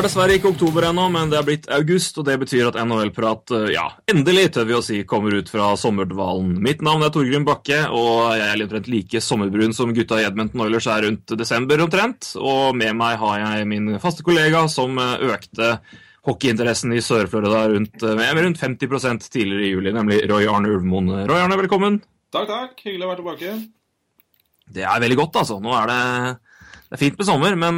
er dessverre ikke oktober ennå, men det er blitt august, og det betyr at NHL-prat eh, ja, endelig tør vi å si kommer ut fra sommerdvalen. Mitt navn er Torgrim Bakke, og jeg er omtrent like sommerbrun som gutta i Edmonton Oilers er rundt desember omtrent. Og med meg har jeg min faste kollega som eh, økte hockeyinteressen i Sør-Florida rundt, eh, med rundt 50% tidligere i juli, nemlig Roy Arne Ulvmoen. Roy Arne, velkommen. Takk, takk. Hyggelig å være tilbake. Det er veldig godt, altså. Nå er det det er fint med sommer, men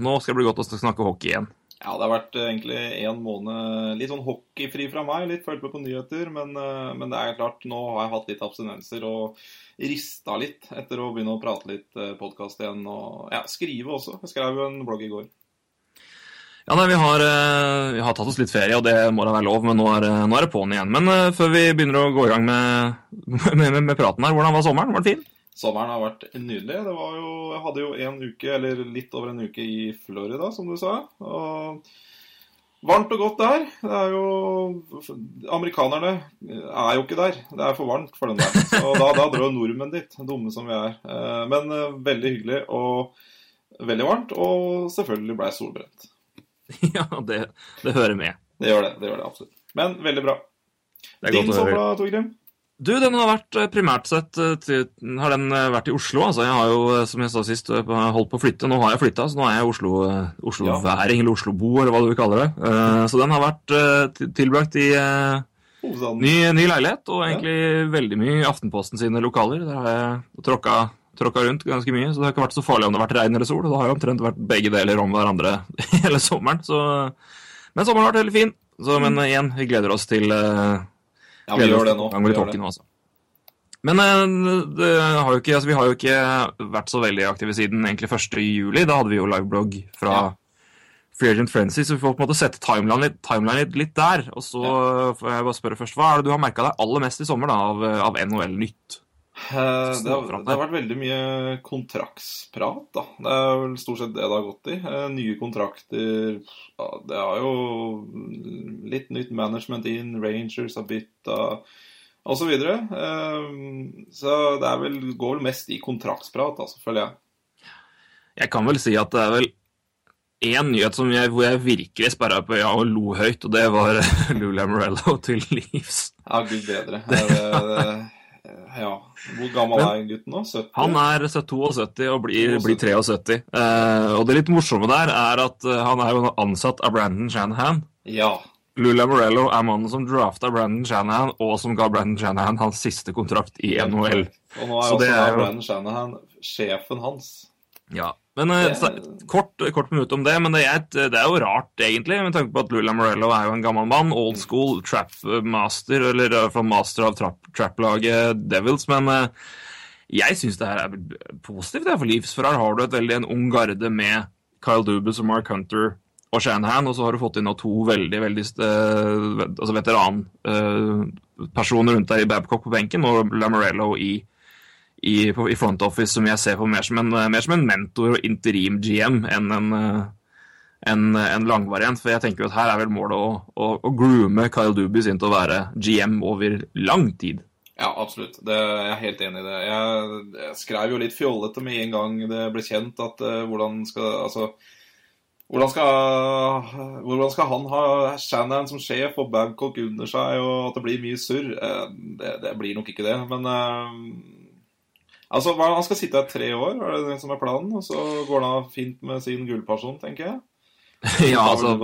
nå skal det bli godt å snakke hockey igjen. Ja, det har vært uh, egentlig en måned litt sånn hockeyfri fra meg. Litt fulgt med på nyheter. Men, uh, men, det er klart, nå har jeg hatt litt abstinenser og rista litt etter å begynne å prate litt uh, podkast igjen. Og ja, skrive også. Jeg skrev jo en blogg i går. Ja, nei, vi har, vi har, tatt oss litt ferie, og det må da være lov, men nå er, nå er det på'n igjen. Men før vi begynner å gå i gang med, med, med, med praten her, hvordan var sommeren? Var det fin? Sommeren har vært nydelig. Det var jo, jeg hadde jo en uke, eller litt over en uke i Florida, som du sa. Og varmt og godt der. Det er jo Amerikanerne er jo ikke der. Det er for varmt for dem der. Så da, da drar nordmenn dit, dumme som vi er. Eh, men eh, veldig hyggelig og veldig varmt. Og selvfølgelig ble jeg solbrent. Ja, det, det hører med. Det gjør det. Det gjør det absolutt. Men veldig bra. Din sommer, Torgrim? Du, den har vært eh, primært sett til, har den eh, vært i Oslo. altså Jeg har jo, som jeg sa sist, holdt på å flytte. Nå har jeg flytta, så nå er jeg Oslo-væring, Oslo ja. eller Oslo-bo, eller hva du vil kalle det. Så den har vært tilbrakt i ny, ny leilighet, og egentlig ja. veldig mye i Aftenposten sine lokaler. Der har jeg tråkka, tråkka rundt ganske mye, så det har ikke vært så farlig om det har vært regn eller sol. Det har jo omtrent vært begge deler om hverandre hele sommeren. Så, men sommeren har vært veldig fin. Så, men igjen, vi gleder oss til ja, vi gjør det nå. Vi gjør det. Nå altså. Men eh, har ikke, altså, vi har jo ikke vært så veldig aktive siden egentlig 1. juli. Da hadde vi jo liveblogg fra ja. Free Agent Frenzy, så vi får på en måte sette timeline litt, timeline litt, litt der. Og så ja. får jeg bare spørre først, hva er det du har merka deg aller mest i sommer da, av, av NHL-nytt? Eh, det, har, det har, vært veldig mye kontraktsprat, da. Det er vel stort sett det det har gått i. Eh, nye kontrakter ja, Det har jo litt nytt management inn, Rangers har bytta osv. Så, videre. Eh, så det er vel, går vel mest i kontraktsprat, da, føler jeg. Jeg kan vel si at det er vel én nyhet som jeg, hvor jeg virkelig sperra på øya og lo høyt, og det var Lula Morello til Leaves. Ja, gud bedre. Det, det, ja. Hvor gammel er gutten nå? 70? Han er 72 og blir, blir 73. Eh, og det litt morsomme der er at uh, han er jo ansatt av Brandon Shanahan. Ja. Lula Morello er mannen som drafta Brandon Shanahan, og som ga Brandon Shanahan hans siste kontrakt i NHL. Og nå er Så også er Brandon Shanahan sjefen hans. Ja, men uh, kort, kort minutt om det, men det er, et, det er, jo rart, egentlig, med tanke på at Lula Morello er jo en gammel mann. Old school trap master, eller iallfall master av trap-laget Devils. Men uh, jeg syns det her er positivt det er for Leeds, for her har du et veldig en ung garde med Kyle Dubus og Mark Hunter og Shanahan, og så har du fått inn to veldig veldig altså veteranpersoner rundt deg i Babcock på benken, og Lamorello i i, i front office som jeg ser på mer som en, mer som en mentor og interim-GM enn en, en, en langvariant. For jeg tenker at her er vel målet å, å, å groome Kyle Dubis inn til å være GM over lang tid. Ja, absolutt. Det, jeg er helt enig i det. Jeg, jeg skrev jo litt fjollete med en gang det ble kjent at uh, hvordan skal Altså hvordan skal, hvordan skal, han ha Shannon som sjef og Babcock under seg, og at det blir mye surr? Eh, det, det, blir nok ikke det. Men Altså, Han skal sitte her tre år, er det det som er planen? Og så går det fint med sin gullperson, tenker jeg. ja, altså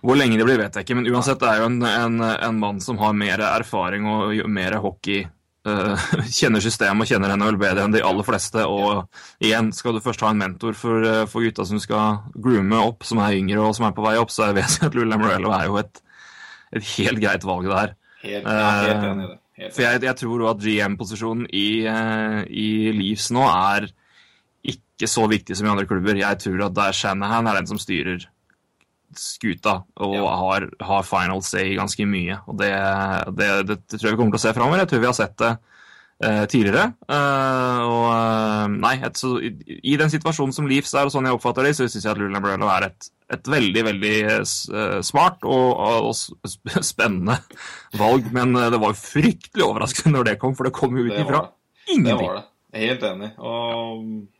Hvor lenge det blir, vet jeg ikke. Men uansett, det er jo en, en, en mann som har mer erfaring og mer hockey. Uh, kjenner systemet og kjenner henne vel bedre enn de aller fleste. Og igjen, skal du først ha en mentor for, uh, for gutta som skal groome opp, som er yngre og som er på vei opp, så er det vesentlig at Lula Morello er jo et, et helt greit valg der. Helt, ja, helt enig i det. For jeg, jeg tror at GM-posisjonen i, uh, i, Leafs nå er ikke så viktig som i andre klubber. Jeg tror at der Shanahan er den som styrer skuta og ja. har, har, final say ganske mye. Og det, det, det, det, tror jeg vi kommer til å se framover. Jeg tror vi har sett det tidligere. Uh, og nei, et, så, i, i, den situasjonen som Leafs er, og sånn jeg oppfatter det, så syns jeg at Lula Brello er et et veldig, veldig eh, smart og, og, spennende valg. Men eh, det var jo fryktelig overraskende når det kom, for det kom jo ut ifra ingenting. Det var det. Jeg er helt enig. Og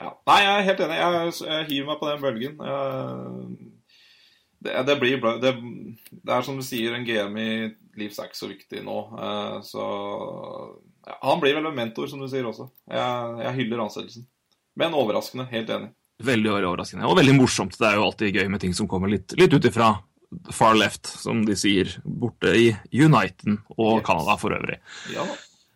Ja. Nei, jeg er helt enig. Jeg, jeg hiver meg på den bølgen. Jeg, det, det, blir det, det, er som du sier, en GM i Leeds er ikke så viktig nå. Eh, så Han blir vel en mentor, som du sier også. Jeg, jeg hyller ansettelsen. Men overraskende. Helt enig. Veldig overraskende. Og veldig morsomt. Det er jo alltid gøy med ting som kommer litt, litt ut ifra far left, som de sier, borte i Uniten og yes. Canada for øvrig. Ja.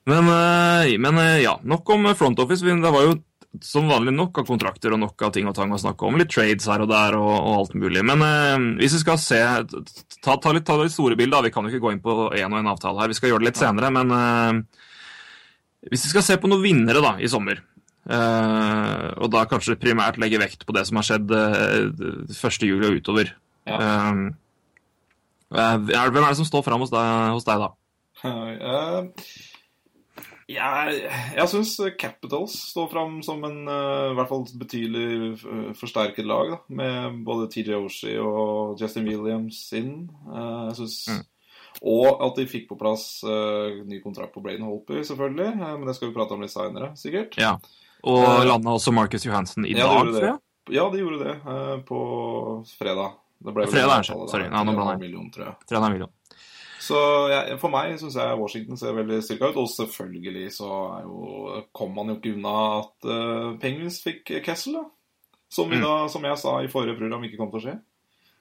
Men, eh, men, eh, ja, nok om front office. Det var jo som vanlig nok av kontrakter og nok av ting og tang å snakke om. Litt trades her og der og, og alt mulig. Men eh, hvis vi skal se ta, ta, litt, ta litt store bilder, vi kan jo ikke gå inn på én og én avtale her, vi skal gjøre det litt senere. Men eh, hvis vi skal se på noen vinnere da, i sommer, eh, og da kanskje primært legge vekt på det som har skjedd eh, 1. juli og utover ja. Eh, eh, Hvem er det som står fram hos hos deg da? Uh, jeg, jeg syns Capitals står fram som en uh, i hvert fall betydelig uh, forsterket lag. Da, med både TJ Oshie og Justin Williams inn. Uh, jeg synes, mm. Og at de fikk på plass ny kontrakt på Braden Holper, selvfølgelig. men det skal vi prate om litt seinere, sikkert. Ja. Og uh, landa også Marcus Johansen i ja, dag, tror jeg. Ja, de gjorde det på fredag. Det ble fredag, sorry. Ja, nå blander jeg. Fredag million. Så jeg, for meg syns jeg Washington ser veldig styrka ut. Og selvfølgelig så jo, kom man jo ikke unna at uh, Penguins fikk Kessel, da. Som, mm. da, som, jeg sa i forrige program ikke kom til å skje.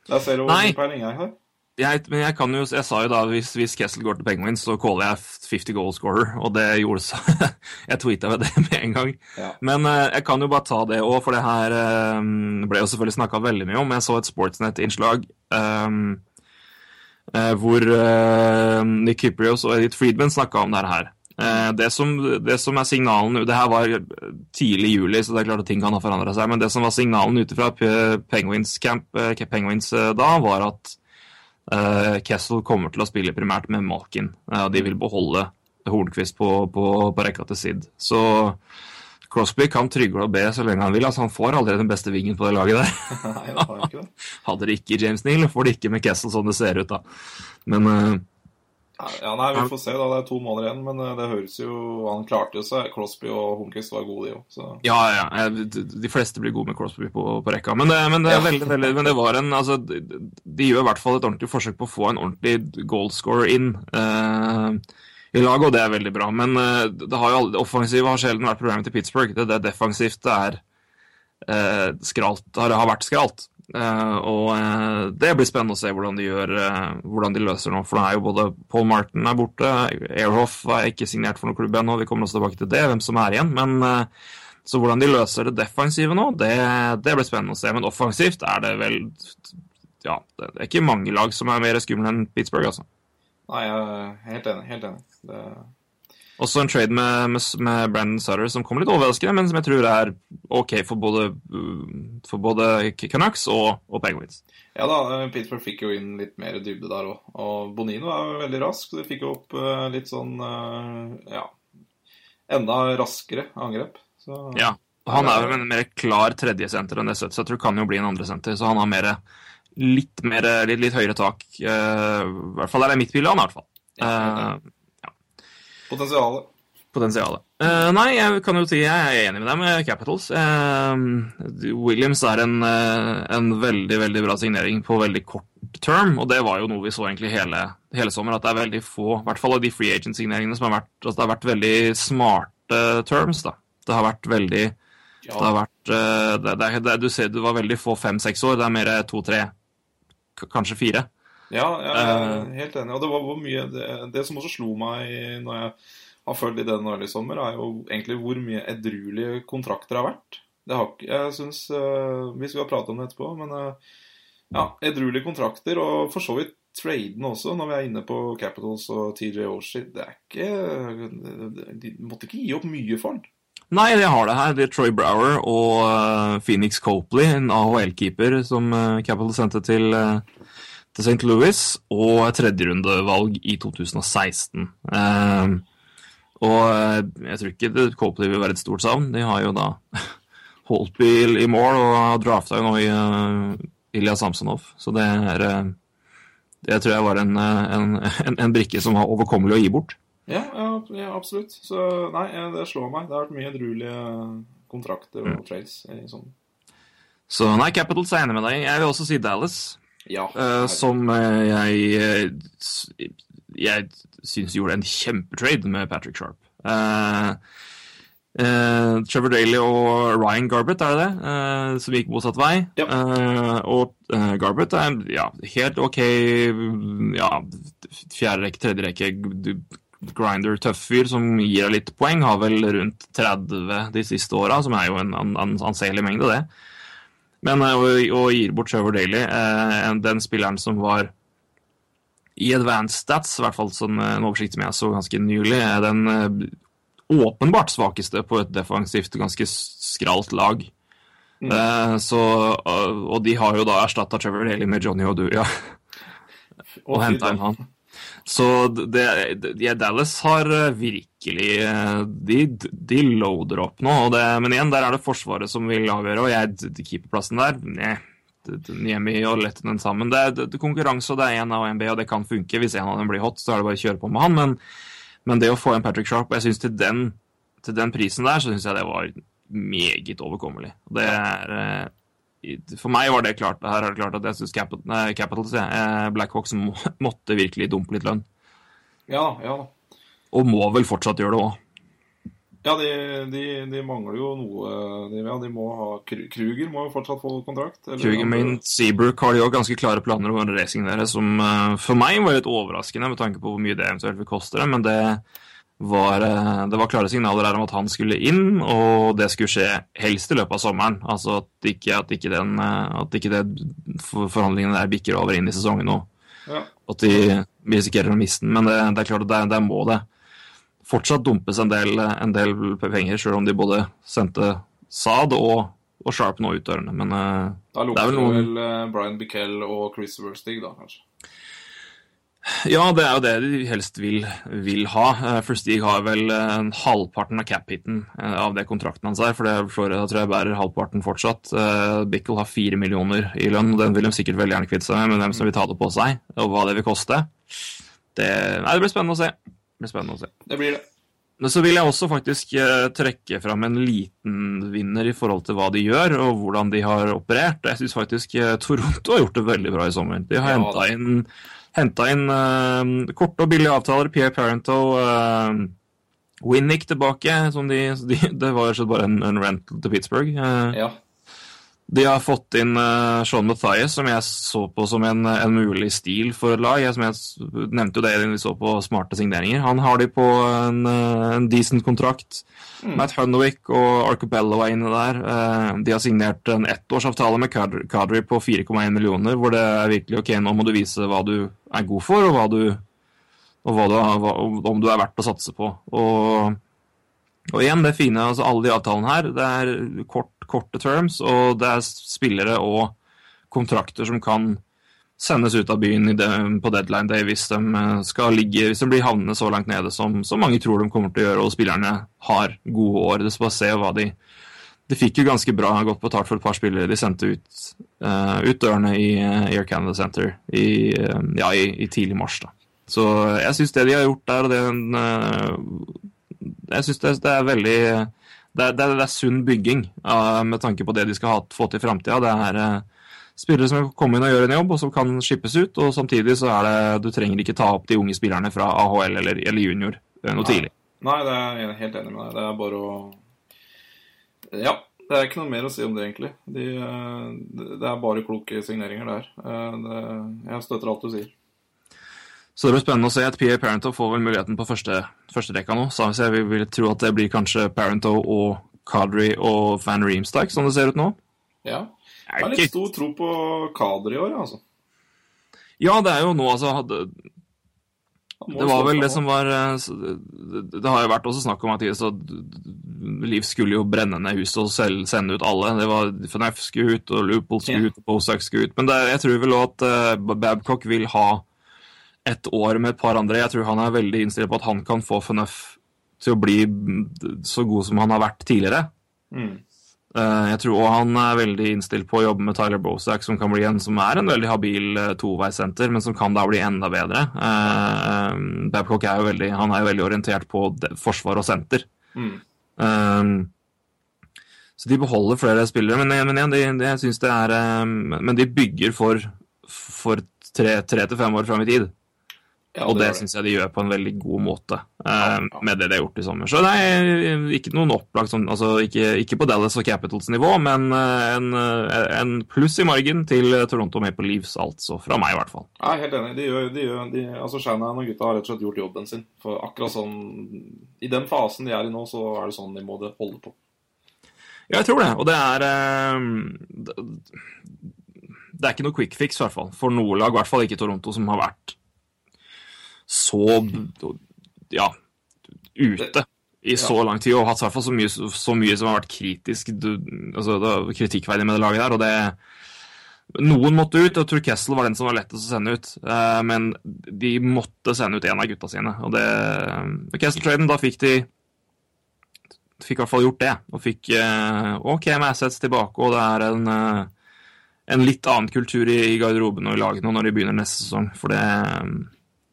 Der ser du hvor peiling jeg har. Jeg, men jeg, kan jo, jeg sa jo da hvis, hvis Kessel går til Penguins, så caller jeg 50 goal scorer. Og det gjorde så Jeg tweeta det med en gang. Ja. Men uh, jeg kan jo bare ta det òg, for det her um, ble jo selvfølgelig snakka veldig mye om. Jeg så et Sportsnet-innslag. Um, uh, hvor uh, Nick Kyprios og Edith Friedman snakka om dette her. Eh, det som, det som, er signalen Det her var tidlig i juli, så det er klart at ting kan ha forandra seg. Men det som var signalen ut fra Penguins Camp Penguins da, var at Kessel kommer til å spille primært med Malkin. de vil beholde Hornquist på, på, på rekka til Sid. Så Crosby kan trygle og be så lenge han vil. altså Han får allerede den beste vingen på det laget der. Hadde det ikke James Neal, får det ikke med Kessel sånn det ser ut, da. Men uh, ja, nei, Vi får se. da, Det er to måneder igjen, men eh, det høres jo Han klarte jo seg. Crosby og Hornquist var gode, de òg. Ja, ja. De fleste blir gode med Crosby på, på rekka. Men det, men det, ja. veldig, veldig, men det var en altså, De gjør i hvert fall et ordentlig forsøk på å få en ordentlig goalscorer inn. Uh, i laget, og det er veldig bra. Men uh, det har jo aldri, offensivt har sjelden vært problemet til Pittsburgh. Det, det defensivt det er uh, skralt, har, har vært skralt. Uh, og det blir spennende å se hvordan de gjør, hvordan de løser nå. For det er jo både Paul Martin er borte, Airhoff er ikke signert for noen klubb ennå, vi kommer også tilbake til det, hvem som er igjen. Men så hvordan de løser det defensive nå, det, det blir spennende å se. Men offensivt er det vel Ja, det er ikke mange lag som er mer skumle enn Pittsburgh, altså. Nei, jeg er helt enig. Helt enig. Det... Også en trade med, med, med, Brandon Sutter som kommer litt overraskende, men som jeg tror er OK for både, for både Canucks og, og, Penguins. Ja da, eh, Pittsburgh fikk jo inn litt mer dybde der òg. Og Bonino er veldig rask. De fikk jo opp uh, litt sånn uh, ja, enda raskere angrep. Så, ja. Han er jo en mer klar tredjesenter enn det Sutter, så jeg tror kan jo bli en andresenter. Så han har mer, litt, mer, litt, litt høyere tak. I hvert fall er det mitt bilde, han i hvert fall. Ja, Potensialet. Potensialet. Uh, nei, jeg kan jo si jeg er enig med deg med Capitals. Uh, Williams er en, uh, en, veldig veldig bra signering på veldig kort term, og det var jo noe vi så egentlig hele, hele sommer, at det er veldig få, i hvert fall av de free agent-signeringene som har vært altså Det har vært veldig smarte terms, da. Det har vært veldig ja. Det har vært det, det, det, Du ser det var veldig få fem-seks år, det er mer to-tre, kanskje fire. Ja, jeg er eh. helt enig. Og det var hvor mye det, det, som også slo meg når jeg har følt i den årlige sommer, er jo egentlig hvor mye edruelige kontrakter har vært. Det har ikke Jeg syns uh, Vi skal prate om det etterpå, men uh, ja, edruelige kontrakter, og for så vidt traden også, når vi er inne på Capitals og TJ Oshie. Det er ikke De måtte ikke gi opp mye for den. Nei, jeg har det her. Det er Troy Brower og Phoenix Copley, en AHL-keeper som Capitals sendte til uh, til St. Louis og tredjerundevalg i 2016. Eh, og eh, jeg tror ikke det Copley vil være et stort savn. De har jo da Holtby i mål og drafta jo nå i uh, Ilja Samsonov, så det er uh, Det tror jeg var en, en, en, en, brikke som var overkommelig å gi bort. Ja, ja, absolutt. Så nei, det slår meg. Det har vært mye edruelige kontrakter og trades. i sånn. Så nei, Capitals er enig med deg. Jeg vil også si Dallas, Ja. eh, som eh, jeg eh, Jeg syns gjorde en kjempetrade med Patrick Sharp. Uh, Trevor Daly og Ryan Garbett, er det det? Uh, som gikk motsatt vei. Ja. Uh, og uh, Garbett er ja, helt OK ja, fjerde rekke, tredje rekke grinder, tøff fyr som gir deg litt poeng. Har vel rundt 30 de siste åra, som er jo en an- anselig mengde, det. Men og, å, å gi bort Trevor Daly, eh, den spilleren som var i advanced stats, i hvert fall sånn eh, en oversikt som jeg så ganske nylig, er den eh, åpenbart svakeste på et defensivt ganske skralt lag. Mm. Eh, så, eh, og de har jo da erstatta Trevor Daly med Johnny Oduya og henta inn han. Så det, det, Dallas har eh, virkelig eh, De, de loader opp nå. Det, men igjen, der er det Forsvaret som vil avgjøre, og jeg keeperplassen der Nei. Niemi og Lettinen sammen. Det er konkurranse, og det er én av NB, og det kan funke. Hvis en av dem blir hot, så er det bare å kjøre på med han. Men, men det å få en Patrick Sharp Jeg synes til den, til den prisen der, så syns jeg det var meget overkommelig. Det er eh, For meg var det klart. Her er det klart at jeg syns Capitals, Capitals, eh, Blackhawks måtte virkelig dumpe litt lønn. Ja ja. Og må vel fortsatt gjøre det òg. Ja, de, de, de mangler jo noe de, Ja, de må ha Kruger må jo fortsatt få kontrakt. eller- Kruger min, Seabrook har de òg ganske klare planer om å resignere, som eh, for meg var litt overraskende med tanke på hvor mye det eventuelt vil koste dem, men det var, eh, det var klare signaler her om at han skulle inn, og det skulle skje helst i løpet av sommeren. Altså at ikke, at ikke, den, eh, at ikke det forhandlingene der bikker over inn i sesongen nå. Ja. At de risikerer å miste den, men det, det er klart at der, der må det fortsatt dumpes en del, en del penger, selv om de både sendte Saad og, og Sharp nå ut dørene. Men eh, Da Det er vel noen- vel eh, Brian Bickell og Chris Verstig, da, kanskje. Ja, det er jo det de helst vil, vil ha. Verstig For har vel eh, en halvparten av cap-hiten eh, av det kontrakten hans er, for det er jeg, tror jeg bærer halvparten fortsatt. Bickell har fire millioner i lønn, den vil de sikkert veldig gjerne kvitte seg med, men hvem som vil ta det på seg, og hva det vil koste, det, nei, det blir spennende å se. Det blir spennende å se. Det blir det. Men så vil jeg også faktisk eh, trekke fram en liten vinner i forhold til hva de gjør, og hvordan de har operert. Jeg syns faktisk eh, Toronto har gjort det veldig bra i sommer. De har Ja, henta inn, inn uh, korte og billige avtaler. Pierre Parento, uh, Winnick tilbake. Som de, de, det var bare en, en rental til Pittsburgh. Uh, Ja. De har fått inn uh, Sean Mathias, som jeg så på som en, en mulig stil for et lag. Jeg, som jeg nevnte jo det da vi så på smarte signeringer. Han har de på en, uh, en decent kontrakt. Mm. Matt Hunwick og Arcobello er inne der. Uh, de har signert en ettårsavtale med Kadri på 4,1 millioner, hvor det er virkelig ok, nå må du vise hva du er god for, og hva du og hva du, hva, om du er verdt å satse på. Og, og igjen, det fine, altså alle de avtalene her, det er kort, korte terms, og det er spillere og kontrakter som kan sendes ut av byen på deadline day hvis de, eh, skal ligge, hvis de blir havnende så langt nede som, som mange tror de kommer til å gjøre, og spillerne har gode år. Det skal bare se hva de De fikk jo ganske bra godt betalt for et par spillere de sendte ut, uh, ut dørene i eh, Air Canada Center i, uh, ja, i, i tidlig mars. da. Så jeg syns det de har gjort der, og det eh, Jeg syns det, det er veldig det det, det er sunn bygging uh, med tanke på det de skal ha, få til i framtida. Det er uh, spillere som kan komme inn og gjøre en jobb, og som kan skippes ut. Og samtidig så er det Du trenger ikke ta opp de unge spillerne fra AHL eller, eller junior eh, noe Nei. tidlig. Nei, det er jeg helt enig med deg. Det er bare å Ja. Det er ikke noe mer å si om det, egentlig. De, eh, det er bare kloke signeringer der. Det, jeg støtter alt du sier. Så det blir spennende å se at PA Parento får vel muligheten på første, første rekka nå. Så jeg vil, vil tro at det blir kanskje Parento og Kadri og Van Reemstak, som det ser ut nå. Ja. Jeg har litt stor tro på Kadri i år, altså. Ja, det er jo nå, altså hadde, Det var vel det som var eh, Det, har jo vært også snakk om at Liv skulle jo brenne ned huset og selv, sende ut alle. Det var FNF skulle ut, og Loopold skulle Ja. ut, og Bosak skulle ut. Men det, jeg tror vel òg at eh, Babcock vil ha et år med et par andre. Jeg tror han er veldig innstilt på at han kan få FNF til å bli så god som han har vært tidligere. Mm. Eh, Jeg tror òg han er veldig innstilt på å jobbe med Tyler Bosak, som kan bli en som er en veldig habil eh, toveissenter, men som kan da bli enda bedre. Eh, Babcock er jo veldig, han er jo veldig orientert på forsvar og senter. Mm. Um, Så de beholder flere spillere, men, men igjen, de, de, jeg synes det er Men de bygger for, for tre, tre til fem år fram i tid. Ja, og det, det syns jeg de gjør på en veldig god måte eh, Ja, ja. med det de har gjort i sommer. Så det er ikke noen opplagt sånn altså ikke, ikke på Dallas og Capitals nivå, men eh, en, eh, en pluss i margen til Toronto Maple Leaves, altså. Fra meg, i hvert fall. Jeg er helt enig. De gjør, de gjør, de, altså Shanahan og gutta har rett og slett gjort jobben sin. For akkurat sånn I den fasen de er i nå, så er det sånn de må det holde på. Ja, jeg tror det. Og det er det, det er ikke noe quick fix, i hvert fall. For noe lag, i hvert fall ikke Toronto, som har vært så ja, ute i så lang tid og hatt i hvert fall så mye, så mye som har vært kritisk du, altså, kritikkverdig med det laget der. og det Noen måtte ut, og tror Kessel var den som var lettest å sende ut. eh, men de måtte sende ut en av gutta sine. Og det med Kessel-traden, da fikk de Fikk i hvert fall gjort det. Og fikk eh, OK med assets tilbake, og det er en eh, en litt annen kultur i, i garderoben og i lagene når de begynner neste sesong. For det,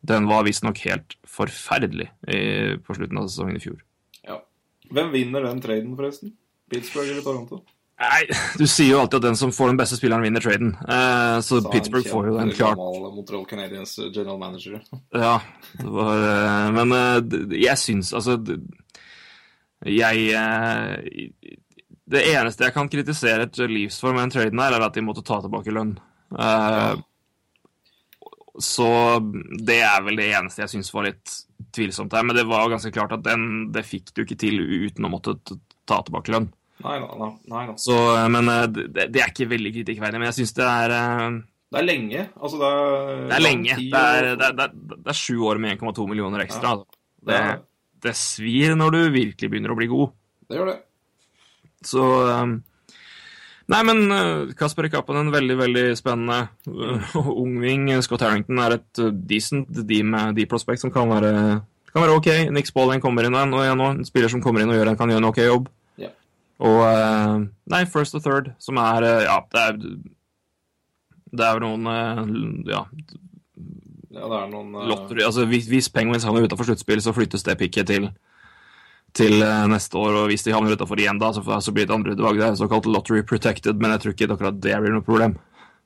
den var visstnok helt forferdelig i, på slutten av sesongen i fjor. Ja. Hvem vinner den traden, forresten? Pittsburgh eller Toronto? Nei, Du sier jo alltid at den som får den beste spilleren, vinner traden. Eh, så Sa Pittsburgh får jo den klart. Montreal Canadiens general manager. Ja, det var eh, Men eh, jeg syns altså Jeg eh, Det eneste jeg kan kritisere et Leafs for med den traden her, er at de måtte ta tilbake lønn. Eh, Så det er vel det eneste jeg syns var litt tvilsomt her. Men det var ganske klart at den, det fikk du ikke til uten å måtte ta tilbake lønn. Nei. Nei, nei. Så, men eh, det, det er ikke veldig kritikkverdig. Men jeg syns det er eh, Det er lenge. Altså, det er, Det er lenge. Det er, det er, det er, sju år med 1,2 millioner ekstra. Ja, det, Det, det svir når du virkelig begynner å bli god. det gjør det. Så um, Nei, men uh, Kasper Kappen, en veldig, veldig spennende uh, ungving. Scott Harrington er et uh, decent deep, deep prospect som kan være, kan være OK. Nick Spalling kommer inn og igjen nå, en spiller som kommer inn og gjør en, kan gjøre en OK jobb. Yeah. Og Nei, first og third, som er Ja, det er det er noen ja, Ja, det er noen eh, lottery. Altså, hvis, hvis Penguins havner utenfor sluttspill, så flyttes det picket til, til eh, neste år. Og hvis de havner utenfor igjen da, så, så blir det andre utvalg. Det er såkalt lottery protected, men jeg tror ikke akkurat det blir noe problem.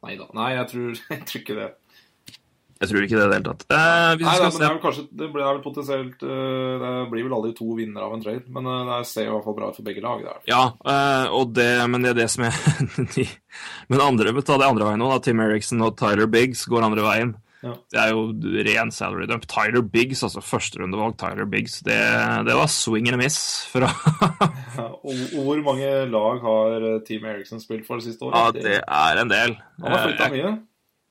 Nei da. Nei, jeg tror, jeg tror ikke det. Jeg tror ikke det i det hele tatt. Eh, Nei da, se... men det er vel kanskje Det blir vel potensielt eh, Det blir vel aldri to vinnere av en trade, men eh, det ser i hvert fall bra ut for begge lag. Det er. Ja, eh, det, men det er det som er Men andre, ta det andre veien da. Tim Eriksen og Tyler Biggs går andre veien. Ja. Det er jo ren salary dump. Tyler Biggs, altså førsterundevalg Tyler Biggs, det, det var swing and a miss fra Ja, og, og hvor mange lag har eh, Team Eriksen spilt for det siste Ja, det er en del. Han har flytta Eh, mye.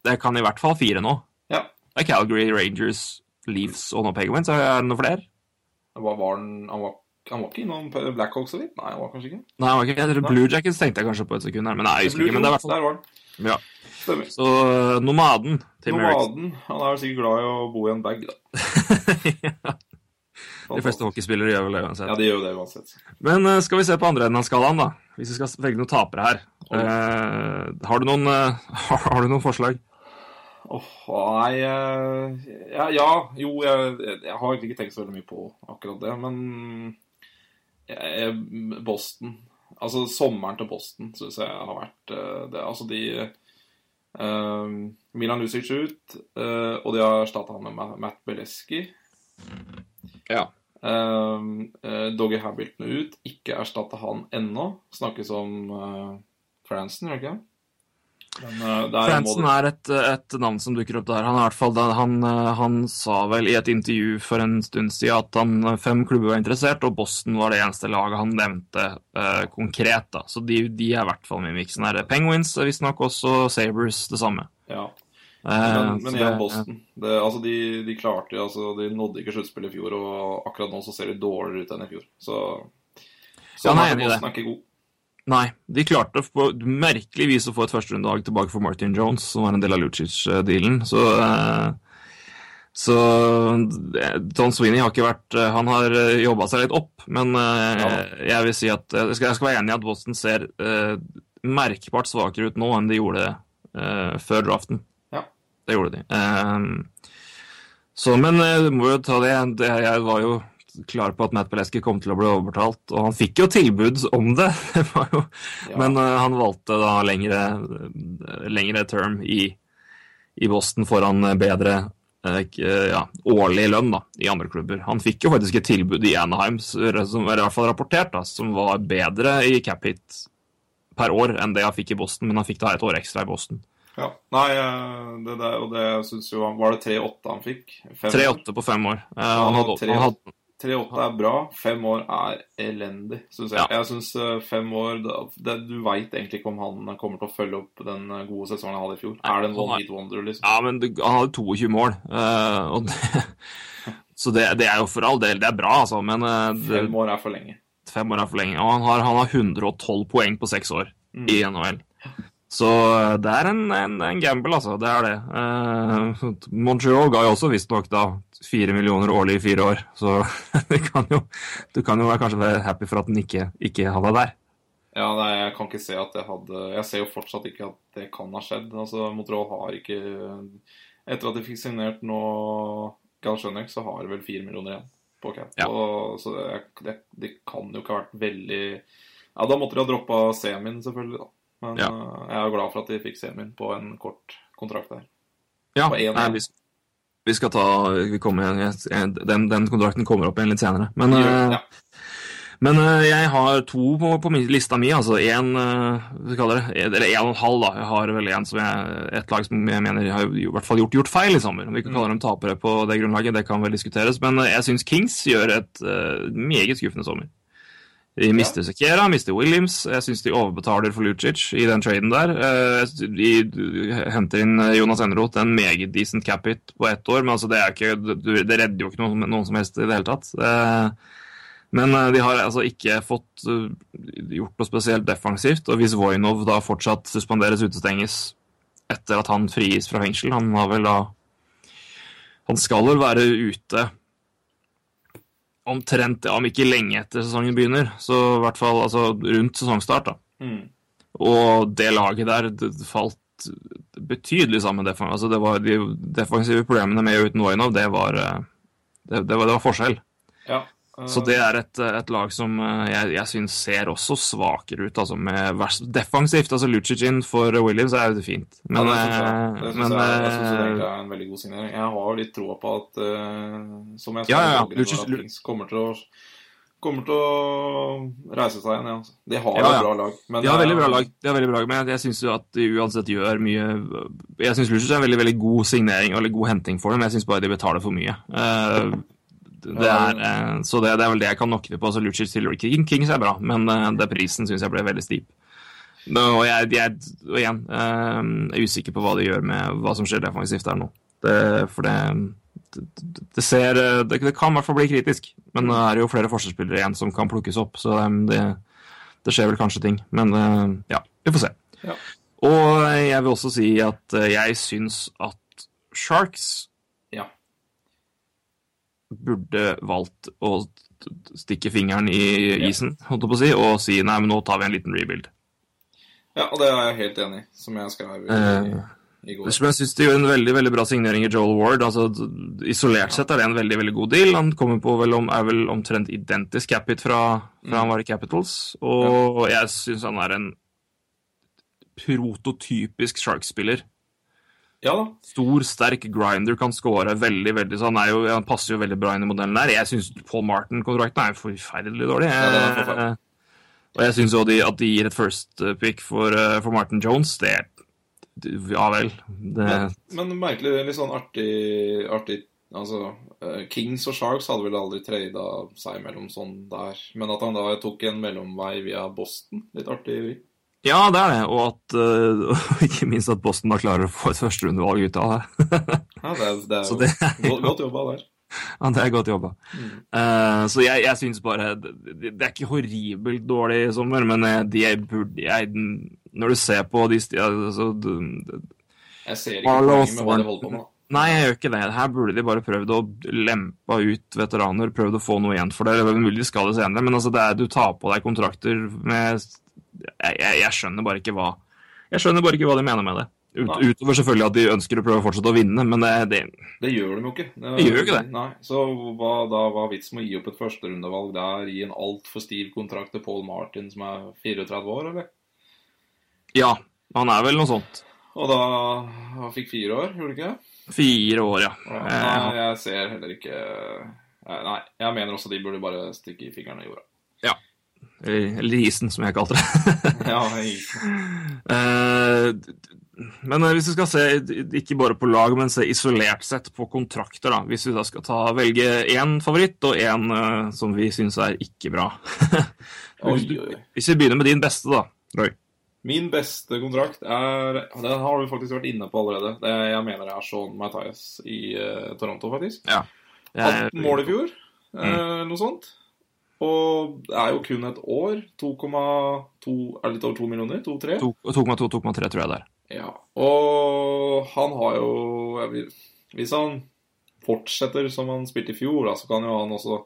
Det kan i hvert fall fire nå. Ja. Det er Calgary, Rangers, Leafs og nå Penguins. Er det noe flere? Hva var den, han, var, han var ikke innom Blackhawks så vidt? Nei, han var kanskje ikke. Nei, han var ikke, Blue Jackets tenkte jeg kanskje på et sekund her, men nei, jeg husker ikke. Men det er i hvert fall Der var han. ja. Stemmer. Så uh, nomaden Tim. Nomaden. Han er sikkert glad i å bo i en bag, da. De fleste hockeyspillere gjør vel det uansett. Ja, de gjør det uansett. Men uh, skal vi se på andre enden av skalaen, da. Hvis vi skal velge noen tapere her. Uh, har, du noen, uh, har du noen forslag? Åh, nei eh, ja, ja, jo, jeg, jeg har egentlig ikke tenkt så veldig mye på akkurat det, men jeg, Boston Altså, sommeren til Boston syns jeg har vært eh, det, Altså, de eh, Milan Lucic ut, eh, og de har erstatta han med Matt Beleski. Ja. Eh, eh, Doggy Hamilton ut, ikke erstatta han ennå. Snakkes om uh, Franson, gjør det ikke? Men, uh, der Franson er et, et navn som dukker opp der. Han, er i hvert fall, han, uh, han sa vel i et intervju for en stund siden at han, fem klubber var interessert, og Boston var det eneste laget han nevnte uh, konkret. da. Så de, de er i hvert fall med i miksen her. Penguins visstnok også Sabres det samme. Ja. Men, men så igjen Boston. Det, altså de, de klarte altså De nådde ikke sluttspillet i fjor, og akkurat nå så ser de dårligere ut enn i fjor. Så Ja, sånn nei, Boston er ikke god. Nei, de klarte på merkelig vis å få et førsterundelag tilbake for Martin Jones, som var en del av Lucic-dealen. Så, eh, så Tom Sweeney har ikke vært eh, Han har jobba seg litt opp, men eh, jeg vil si at eh, jeg skal, jeg skal være enig i at Boston ser eh, merkbart svakere ut nå enn de gjorde eh, før draften. Ja. Det gjorde de. Eh, så, men eh, må jo ta det Jeg var jo klar på at Matt Peleski kom til å bli overtalt. og han fikk jo tilbud om det. det jo, ja. Men uh, han valgte da lengre, lengre term i, i, Boston foran bedre uh, ja, årlig lønn da, i andre klubber. Han fikk jo faktisk et tilbud i Anaheim, som er i hvert fall rapportert, da, som var bedre i cap hit per år enn det han fikk i Boston, men han fikk da et år ekstra i Boston. Ja. Nei, eh, det der, og det syns jo han Var det 3-8 han fikk? 3-8 på fem år. Ja, han hadde, han hadde 3-8 er bra, fem år er elendig, syns jeg. Ja. Jeg syns eh, fem år det, Du veit egentlig ikke om han kommer til å følge opp den gode sesongen han hadde i fjor. Nei, er det en one hit wonder, liksom? Ja, men han hadde 22 mål, uh, det, så det, det, er jo for all del Det er bra, altså, men Fem år er for lenge. Fem år er for lenge. Og han har, han har 112 poeng på seks år mm. i NHL. Så eh, det er en, en, en, gamble, altså. Det er det. Uh, Montreal ga jo også visstnok da fire millioner årlig i fire år, så kan jo, du kan jo kanskje være happy for at den ikke, ikke det der. Ja, nei, jeg kan ikke se at det hadde Jeg ser jo fortsatt ikke at det kan ha skjedd. Altså, Montreal har ikke Etter at de fikk signert nå Galsjønek, så har de vel fire millioner igjen på cap. Ja. Og, så det, det, det, kan jo ikke ha vært veldig Ja, da måtte de ha droppa semien, selvfølgelig, da. Men ja. uh, jeg er glad for at de fikk semien på en kort kontrakt der. Ja, nei, vi, vi, skal ta vi kommer, den, den, kontrakten kommer opp igjen litt senere. Men, ja. men uh, jeg har to på, på lista mi. Altså én Eller én og en halv, da. Jeg har vel en som jeg, et lag som jeg mener har i hvert fall gjort, gjort feil i sommer. Vi kan kalle dem tapere på det grunnlaget, det kan vel diskuteres. Men jeg syns Kings gjør et meget skuffende sommer. De mister ja. Sekera, mister Williams. Jeg syns de overbetaler for Lucic i den traden der. Eh, de henter inn Jonas Enroth, en meget decent cap-hit på ett år, men altså det, ikke, det, redder jo ikke noen, noen, som helst i det hele tatt. Eh, men eh, de har altså ikke fått gjort noe spesielt defensivt, og hvis Voinov da fortsatt suspenderes utestenges etter at han frigis fra fengsel Han har vel da Han skal vel være ute omtrent, ja, om ikke lenge etter sesongen begynner, så i hvert fall altså, rundt sesongstart. da. Mm. Og det laget der det falt betydelig sammen. Altså, det var De defensive problemene med uten Voinov, det eh, det, det, det var forskjell. Ja. Så det er et, et lag som eh, jeg, jeg syns ser også svakere ut. altså med Defensivt. altså Lucicin for Williams er jo det fint. Men, ja, det syns jeg, jeg, jeg, synes det er en veldig god signering. Jeg har litt troa på at, uh, som jeg sa, ja, ja, Lucic, kommer til å kommer til å reise seg igjen. Ja. De har ja, et bra lag. Men, de har veldig bra lag, de har veldig bra lag men jeg, jeg syns at de uansett gjør mye Jeg syns Lucic er en veldig veldig god signering og veldig god henting for dem, jeg syns bare de betaler for mye. Uh, det er, eh, så det, det, er vel det jeg kan nokke det på. Så Lucic til King Kings er bra, men uh, det prisen syns jeg ble veldig stiv. Og jeg, jeg og igjen uh, er usikker på hva de gjør med hva som skjer defensivt der nå. Det, for det, det, det ser det, kan i hvert fall bli kritisk. Men nå er det jo flere forsvarsspillere igjen som kan plukkes opp, så det, skjer vel kanskje ting. Men ja, vi får se. Ja. Og jeg vil også si at jeg syns at Sharks burde valgt å stikke fingeren i isen holdt på å si, og si nei, men nå tar vi en liten rebuild. Ja, og det er jeg helt enig i, som jeg skrev i, eh, i går. Jeg syns det gjør en veldig veldig bra signering i Joel Ward. altså Isolert sett er det en veldig veldig god deal. Han kommer på vel om, er vel omtrent identisk capit fra, fra mm. han var i Capitals, og jeg syns han er en prototypisk Shark-spiller. Ja da. Stor, sterk grinder kan score veldig, veldig så han, jo, han, passer jo veldig bra inn i modellen der. Jeg syns Paul Martin-kontrakten er forferdelig dårlig. Ja, forferdelig. og jeg syns òg at de gir et first pick for, eh, for Martin Jones. Det Ja vel. Det... Men, men merkelig, litt sånn artig, artig Altså, eh, Kings og Sharks hadde vel aldri trada seg mellom sånn der. Men at han da tok en mellomvei via Boston, litt artig. Ja, det er det. Og at, uh, ikke minst at Boston da klarer å få et førsterundevalg ut av det. ja, det er, det er jo det, godt, godt jobba der. Ja, det er godt jobba. Mm. Uh, så jeg, jeg syns bare det, det, er ikke horribelt dårlig i sommer, men eh, de burde jeg Når du ser på de altså, Jeg ser ikke poenget med hva de holder på med. Nei, jeg gjør ikke det. Her burde de bare prøvd å lempe ut veteraner, prøvd å få noe igjen for det. Mulig de skal det senere, men altså, det er, du tar på deg kontrakter med jeg, jeg, jeg, skjønner bare ikke hva Jeg skjønner bare ikke hva de mener med det. Ut, utover selvfølgelig at de ønsker å prøve å fortsette å vinne, men det, det Det gjør de jo ikke. De gjør jo ikke det. Nei, Så hva da var vitsen med å gi opp et førsterundevalg der, gi en altfor stiv kontrakt til Paul Martin, som er 34 år, eller? Ja, han er vel noe sånt. Og da han fikk fire år, gjorde det ikke det? Fire år, ja. Ja, Eh, Nei, jeg ser heller ikke Nei, jeg mener også de burde bare stikke i fingrene i jorda. Eller, isen, som jeg kalte det. Ja, Eh, men eh, hvis vi skal se ikke bare på lag, men se isolert sett på kontrakter, da. Hvis vi da skal ta, velge én favoritt og én uh, som vi syns er ikke bra. hvis, du, hvis vi begynner med din beste, da, Roy. Min beste kontrakt er Den har du faktisk vært inne på allerede. Det, jeg mener det er Sean Matthias i uh, Toronto, faktisk. Jeg- 18 mål i fjor, eh, noe sånt. Og det er jo kun et år. 2,2 Er det litt over 2 millioner? 2-3? 2,2, 2,3 tror jeg det er. Ja. Og han har jo jeg vil, Hvis han fortsetter som han spilte i fjor, da, så kan jo han også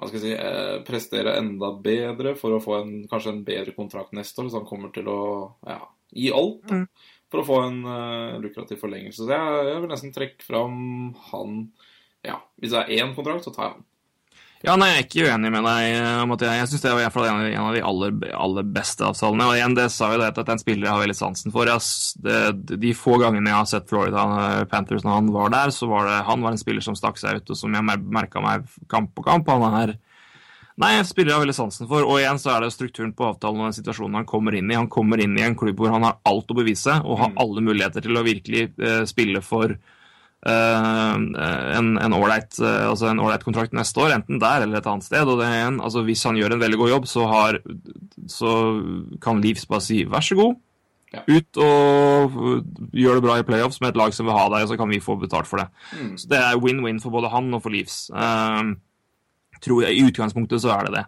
hva skal jeg si, eh, prestere enda bedre for å få en, kanskje en bedre kontrakt neste år. Så han kommer til å ja, gi alt da, Mm. for å få en eh, lukrativ forlengelse. Så jeg, jeg vil nesten trekke fram han Ja, hvis det er én kontrakt, så tar jeg han. Ja, nei, Jeg er ikke uenig med deg eh, jeg, syns det var en av de, en av de aller, aller beste avtalene. Og igjen, det sa jo det at en spiller jeg har veldig sansen for. Jeg, det, de få gangene jeg har sett Florida eh, Panthers når han var der, så var det han var en spiller som stakk seg ut, og som jeg mer, merka meg kamp på kamp. Han er Nei, jeg spiller jeg veldig sansen for. Og igjen så er det strukturen på avtalen og den situasjonen han kommer inn i. Han kommer inn i en klubb hvor han har alt å bevise, og har Mm. alle muligheter til å virkelig eh, spille for en en ålreit eh, altså kontrakt neste år, enten der eller et annet sted. og det er en, altså Hvis han gjør en veldig god jobb, så, har, så kan Leafs bare si vær så god, Ja. ut og gjør det bra i playoffs med et lag som vil ha deg, og så kan vi få betalt for det. Mm. Så det er win-win for både han og for Leafs. Eh, tror jeg, I utgangspunktet så er det det.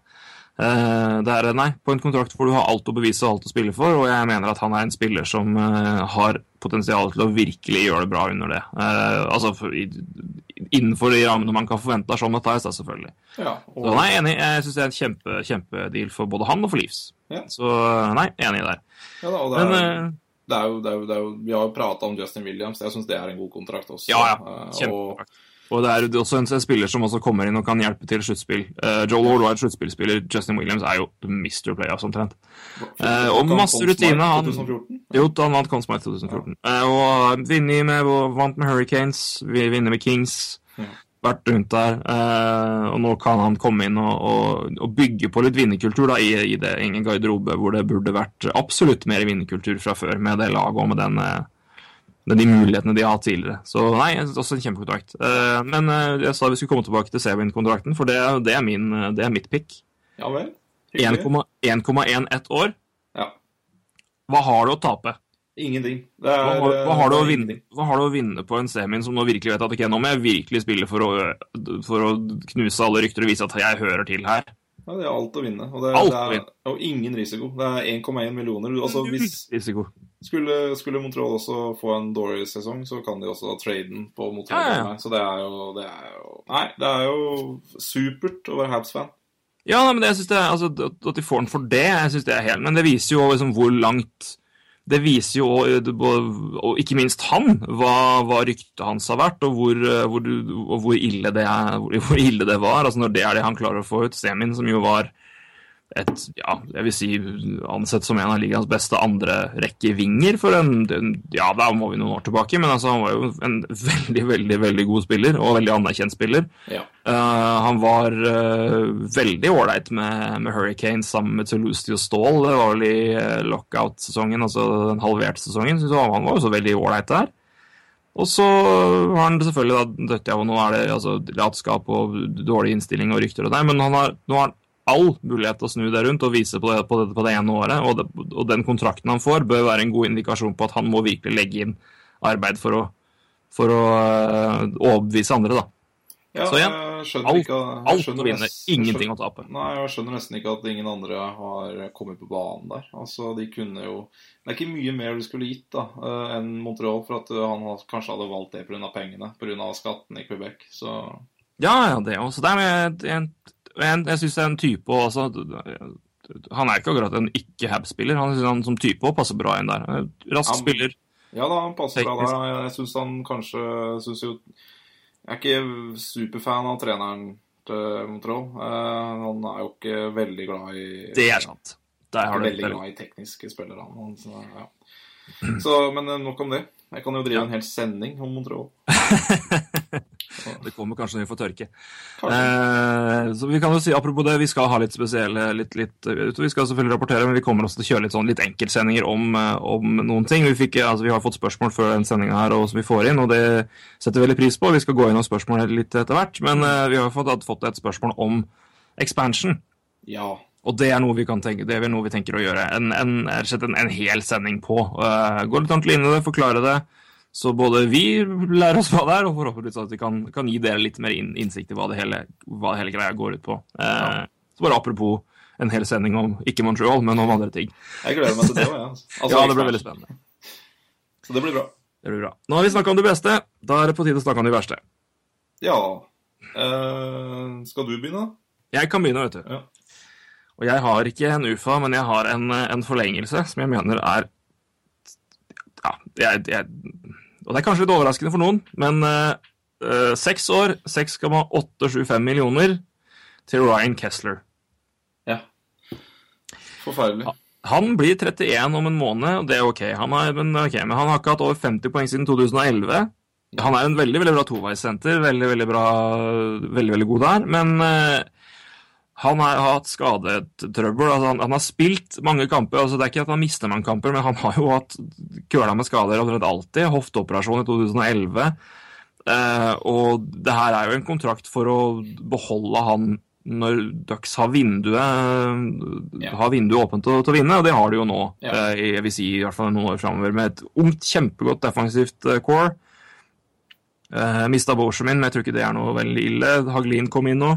Eh, det er nei, på en kontrakt hvor du har alt å bevise og alt å spille for, og jeg mener at han er en spiller som eh, har potensial til å virkelig gjøre det bra under det. Eh, altså innenfor de rammene man kan forvente av Sean Mathias, da, selvfølgelig. Ja, Så nei, enig. Jeg syns det er en kjempe, kjempedeal for både han og for Leafs. Ja. Så nei, enig der. ja da, og det er, Men det er, jo, det er, jo, det er jo Vi har jo prata om Justin Williams. Jeg syns det er en god kontrakt også. ja, ja. Og, Kjempekontrakt. Og det er også en spiller som også kommer inn og kan hjelpe til sluttspill. Uh, Joel et sluttspillspiller. Justin Williams er jo Mr. Playoffs omtrent. Uh, og masse rutine, han- Jo, han vant Conn Smythe 2014. Uh, og vunnet med, vant med Hurricanes, vi vinner med Kings. Ja. Vært rundt der. eh, og nå kan han komme inn og, og, og bygge på litt vinnerkultur da, i, i det ingen garderobe hvor det burde vært absolutt mer vinnerkultur fra før, med det laget og med den, eh, med de mulighetene de har hatt tidligere. Så nei, også en kjempekontrakt. Eh, men eh, jeg sa vi skulle komme tilbake til Sevin-kontrakten, for det, det, er min, eh, det er mitt pick. Ja vel? 1,11 år. Ja. Hva har du å tape? Ingenting. Det Hva, er, har- hva, har er vinne, hva har du å vinne på en semin som nå virkelig vet at ok, nå må jeg virkelig spille for å, for å knuse alle rykter og vise at jeg hører til her? Ja, det er alt å vinne. Og, det, Alt det er, og ingen risiko. Det er 1,1 millioner. Altså, hvis Risiko. skulle, skulle Montreal også få en dårlig sesong, så kan de også trade den på Montreal. Ja, ja. Så det er jo det er jo Nei, det er jo supert å være Habs-fan. Ja, nei, men det, jeg synes det, altså, at at de får den for det, jeg synes det er helt Men det viser jo liksom hvor langt Det viser jo og ikke minst han, hva, hva ryktet hans har vært, og hvor, eh, hvor, og hvor, ille er, hvor ille det var. Altså Når det er det han klarer å få ut. Semin, som jo var et, ja, jeg vil si ansett som en av ligaens beste andre rekkevinger for en en- Ja, da må vi noen år tilbake, men altså, han var jo en veldig, veldig veldig god spiller, og veldig anerkjent spiller. Ja. Uh, han var uh, veldig ålreit med, med Hurricanes sammen med Toulouse Stål. Det var vel i uh, lockout-sesongen, altså den halverte sesongen. Så han var jo så veldig ålreit der. Og så har han selvfølgelig da dødt av, og nå er det altså, latskap og dårlig innstilling og rykter og det, men han har, nå har han all mulighet til å snu det rundt og vise på det, på det, på det ene året. Og, det, og den kontrakten han får, bør være en god indikasjon på at han må virkelig legge inn arbeid for å, for å eh, overbevise andre, da. Ja, Så igjen, alt- ikke Alt å vinne, ingenting å tape. Nei, jeg skjønner nesten ikke at ingen andre har kommet på banen der. Altså, de kunne jo Det er ikke mye mer du skulle gitt da, eh, enn Montreal, for at eh, han kanskje hadde valgt det pga. pengene, pga. skatten i Quebec. Så Ja, ja, det også. Det er med en, en, jeg syns det er en type også, Han er ikke akkurat en ikke-Hab-spiller. Han synes han som type òg passer bra inn der. Rask Han- spiller. Ja da, han passer bra der. Jeg, syns han kanskje synes jo Jeg er ikke superfan av treneren til Montreal. Eh, han er jo ikke veldig glad i Det er sant. Der har du veldig glad i tekniske spillere. Han, så, ja. Så, men eh, nok om det. Jeg kan jo drive en hel sending om Montreal. Det kommer kanskje når vi får tørke. Eh, så vi kan jo si, Apropos det, vi skal ha litt spesielle litt, litt, Vi skal selvfølgelig rapportere, men vi kommer også til å kjøre litt sånn litt enkeltsendinger om, eh, om noen ting. Vi, fikk, altså, vi har fått spørsmål før den sendinga her og som vi får inn, og det setter vi veldig pris på. Vi skal gå og spørsmål litt etter hvert, men eh, vi har fått, fått et spørsmål om expansion. Ja. Og det er noe vi kan tenke, det er noe vi tenker å gjøre. En, en, en, en hel sending på. Uh, gå litt ordentlig inn i det, forklare det. Så både vi lærer oss hva det er, og forhåpentligvis at vi kan, kan gi dere litt mer innsikt i hva det hele, hva hele greia går ut på. Eh, Så bare apropos en hel sending om ikke Montreal, men om andre ting. Jeg gleder meg til det òg, jeg. Altså. Altså, ja, det blir veldig spennende. Så det blir bra. Det blir bra. Nå har vi snakka om det beste, da er det på tide å snakke om det verste. Ja. Uh, skal du begynne? Jeg kan begynne, vet du. Ja. Og jeg har ikke en UFA, men jeg har en, en forlengelse som jeg mener er Ja, jeg, jeg, og det er kanskje litt overraskende for noen, men seks uh, år, 6,875 millioner til Ryan Kessler. Ja. Forferdelig. Han blir 31 om en måned, og det er ok. Han, er, men, ok, men han har ikke hatt over 50 poeng siden 2011. Han er en veldig veldig bra toveissenter, veldig veldig bra, veldig veldig god der. Men eh, han har hatt skadetrøbbel. Altså, han, han har spilt mange kamper. altså Det er ikke at han mister mange kamper, men han har jo hatt køla med skader omtrent alltid. Hofteoperasjon i 2011. Eh, og det her er jo en kontrakt for å beholde han når Ducks har vinduet, Ja. har vinduet åpent til, til å vinne, og det har de jo nå. Ja. eh, jeg vil si i hvert fall noen år framover, med et ungt, kjempegodt defensivt eh, core. Eh, Mista Borsemin, men jeg tror ikke det er noe veldig ille. Haglin kom inn nå.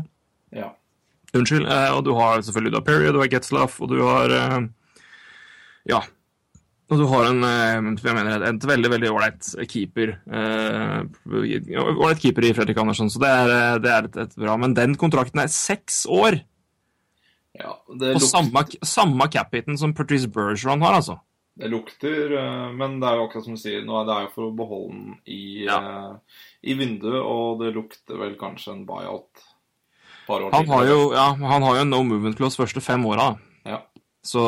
Ja. Unnskyld. eh, og du har selvfølgelig du har Perry, du har Getzlaff, og du har eh, Ja. Og du har en eh, jeg mener, en veldig veldig ålreit keeper. Ålreit keeper i Fredrik Andersson, så det er, det er et, et bra. Men den kontrakten er seks år! ja. Det, På luk samme, samme cap-hiten som Patrice Bergeron har, altså. det lukter Men det er jo akkurat som du sier, nå er det jo for å beholde den i, ja. i vinduet, og det lukter vel kanskje en buyout par år Han har jo, ja, han har jo en no movement clause første fem åra. Ja. Så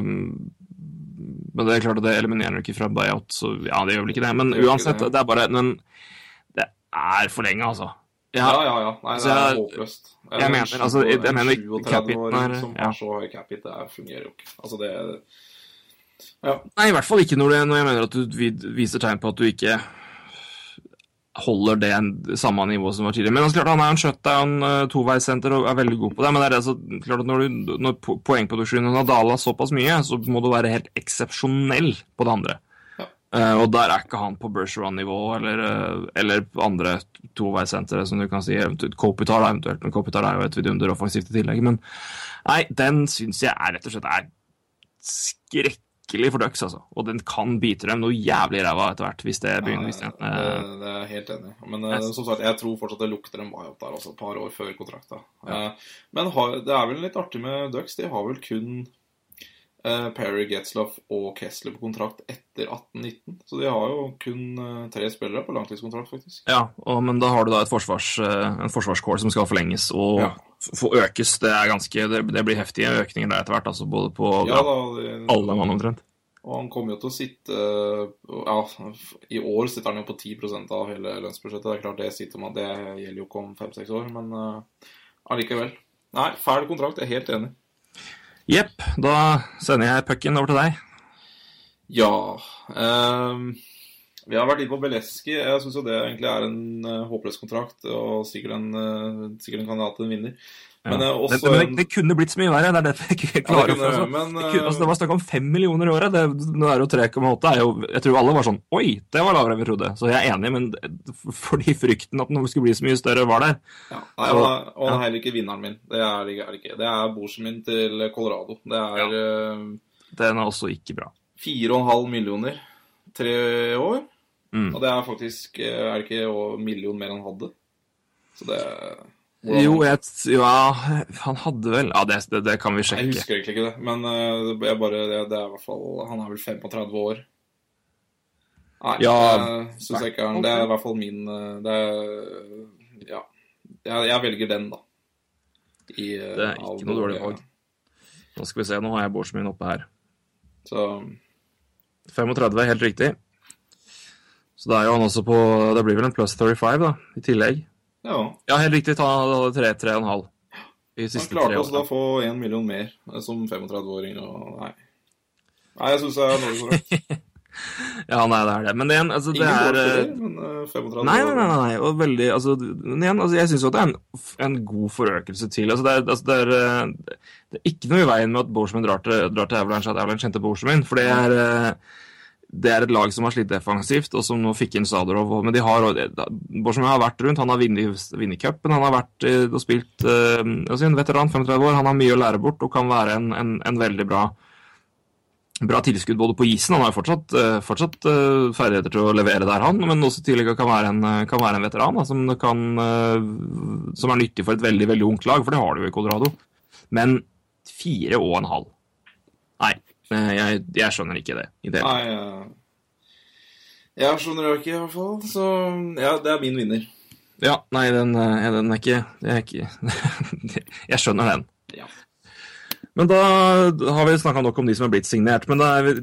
Men det er klart at det eliminerer du ikke fra buyout, så ja, det gjør vel ikke det. Men Det uansett, det. det er bare Men det er for lenge, altså. Ja, Ja, ja, ja. Nei, det er jeg- håpløst. jeg jeg mener, altså, jeg, jeg mener en 37-åring cap-hiten er- som ja. har så høy cap-hit, det fungerer jo ikke. Altså, det Ja. Nei, i hvert fall ikke når, det, når jeg mener at du viser tegn på at du ikke holder det samme nivå som var tidligere. Men altså, klart, han er en shutdown uh, toveissenter og er veldig god på det. Men det er altså, klart at når, du, når po- poengproduksjonen har dala såpass mye, så må du være helt eksepsjonell på det andre. Ja. Eh, og der er ikke han på Bergeron-nivå eller, uh, eller andre toveissentere, som du kan si. Eventuelt Kopitar, eventuelt. Men Kopitar er jo et vidunder offensivt i tillegg. Men nei, den syns jeg er rett og slett er skrekkelig for Ducks, altså. Og den kan bite dem noe jævlig i ræva etter hvert, hvis det begynner. Hvis det, det, det er helt enig. Men eh, Yes. som sagt, jeg tror fortsatt det lukter en buyout der, altså et par år før kontrakta. Ja. men har, det er vel litt artig med Ducks. De har vel kun eh, Perry, Getzloff og Kessler på kontrakt etter 18-19. Så de har jo kun eh, tre spillere på langtidskontrakt, faktisk. ja, og, men da har du da et forsvars, eh, en forsvarskål som skal forlenges og Ja. F- få økes. Det er ganske, det, det blir heftige økninger der etter hvert, altså både på Ja, da, det, alle mann omtrent. Og han kommer jo til å sitte Ja, i år sitter han jo på 10% av hele lønnsbudsjettet. Det er klart det sitter man Det gjelder jo ikke om fem-seks år, men allikevel. allikevel. Nei, fæl kontrakt. Jeg er helt enig. Jepp, da sender jeg pucken over til deg. Ja ehm, Vi har vært inne på Beleski. Jeg syns jo det egentlig er en uh, håpløs kontrakt, og sikkert en, uh, sikkert en kandidat til en vinner. Men Ja. også det, men det, det kunne blitt så mye verre. Det er derfor jeg ikke Ja, klarer det å kunne det, men, det, kunne, altså, det var snakk om fem millioner i året. Det, nå er det jo 3,8. er Jeg tror alle var sånn Oi, det var lavere enn vi trodde. Så jeg er enig, men det- fordi frykten at noe skulle bli så mye større, var der. Ja, nei, og, og han er heller ikke vinneren min. Det er, det er ikke. Det er borsen min til Colorado. Det er Den er også ikke bra. 4,5 millioner tre år. Mm. Og det er faktisk eh, Er det ikke en million mer han hadde? Så det Jo, jeg, ja, han hadde vel Ja, det, det, det kan vi Jeg sjekke. husker egentlig ikke det, men eh, det bare det, er i hvert fall Han er vel 35 år. Nei, Ja, det syns jeg ikke er Det er i hvert fall min eh, Det er Ja. Jeg, jeg velger den, da. I, Det er ikke noe dårlig valg. Nå skal vi se, nå har jeg min oppe her. Så 35, helt riktig. Så da er jo han også på Det blir vel en pluss 35, da, i tillegg. ja. Ja, helt riktig. Ta han hadde 3-3,5 i Han klarte tre også da å få én million mer eh, som 35-åring, og nei. Nei, jeg syns det er Norges råd. Ja, nei, det er det. Men det, er altså, det Ingen er dårlig eh, spiller, men eh, 35 Nei, nei, nei, nei, nei. og veldig altså, men igjen, altså, Jeg syns jo at det er en, en god forøkelse til. altså Det er, altså, det er, eh, det er ikke noe i veien med at Borsman drar til, drar til Avalanche, at Avalanche henter Borsman. For det er, eh, det er et lag som har slitt defensivt, og som nå fikk inn Sadarov. Men de har, Borsman har vært rundt, han har vunnet cupen, han har vært eh, og spilt eh, altså En veteran, 35 år, han har mye å lære bort og kan være en, en, en veldig bra bra tilskudd både på isen. Han har fortsatt, eh, fortsatt eh, ferdigheter til å levere der, han. Men også tidligere kan være en, eh, kan være en veteran da, som, kan, som er nyttig for et veldig veldig ungt lag, for det har du jo i Colorado. Men fire og en halv Nei, jeg, jeg skjønner ikke det. Det. Nei, ja. jeg skjønner det ikke, i hvert fall. Så ja, det er min vinner. Ja, nei, den, den er ikke, det er ikke Jeg skjønner den. Ja. Men da har vi snakka nok om de som er blitt signert. Men det er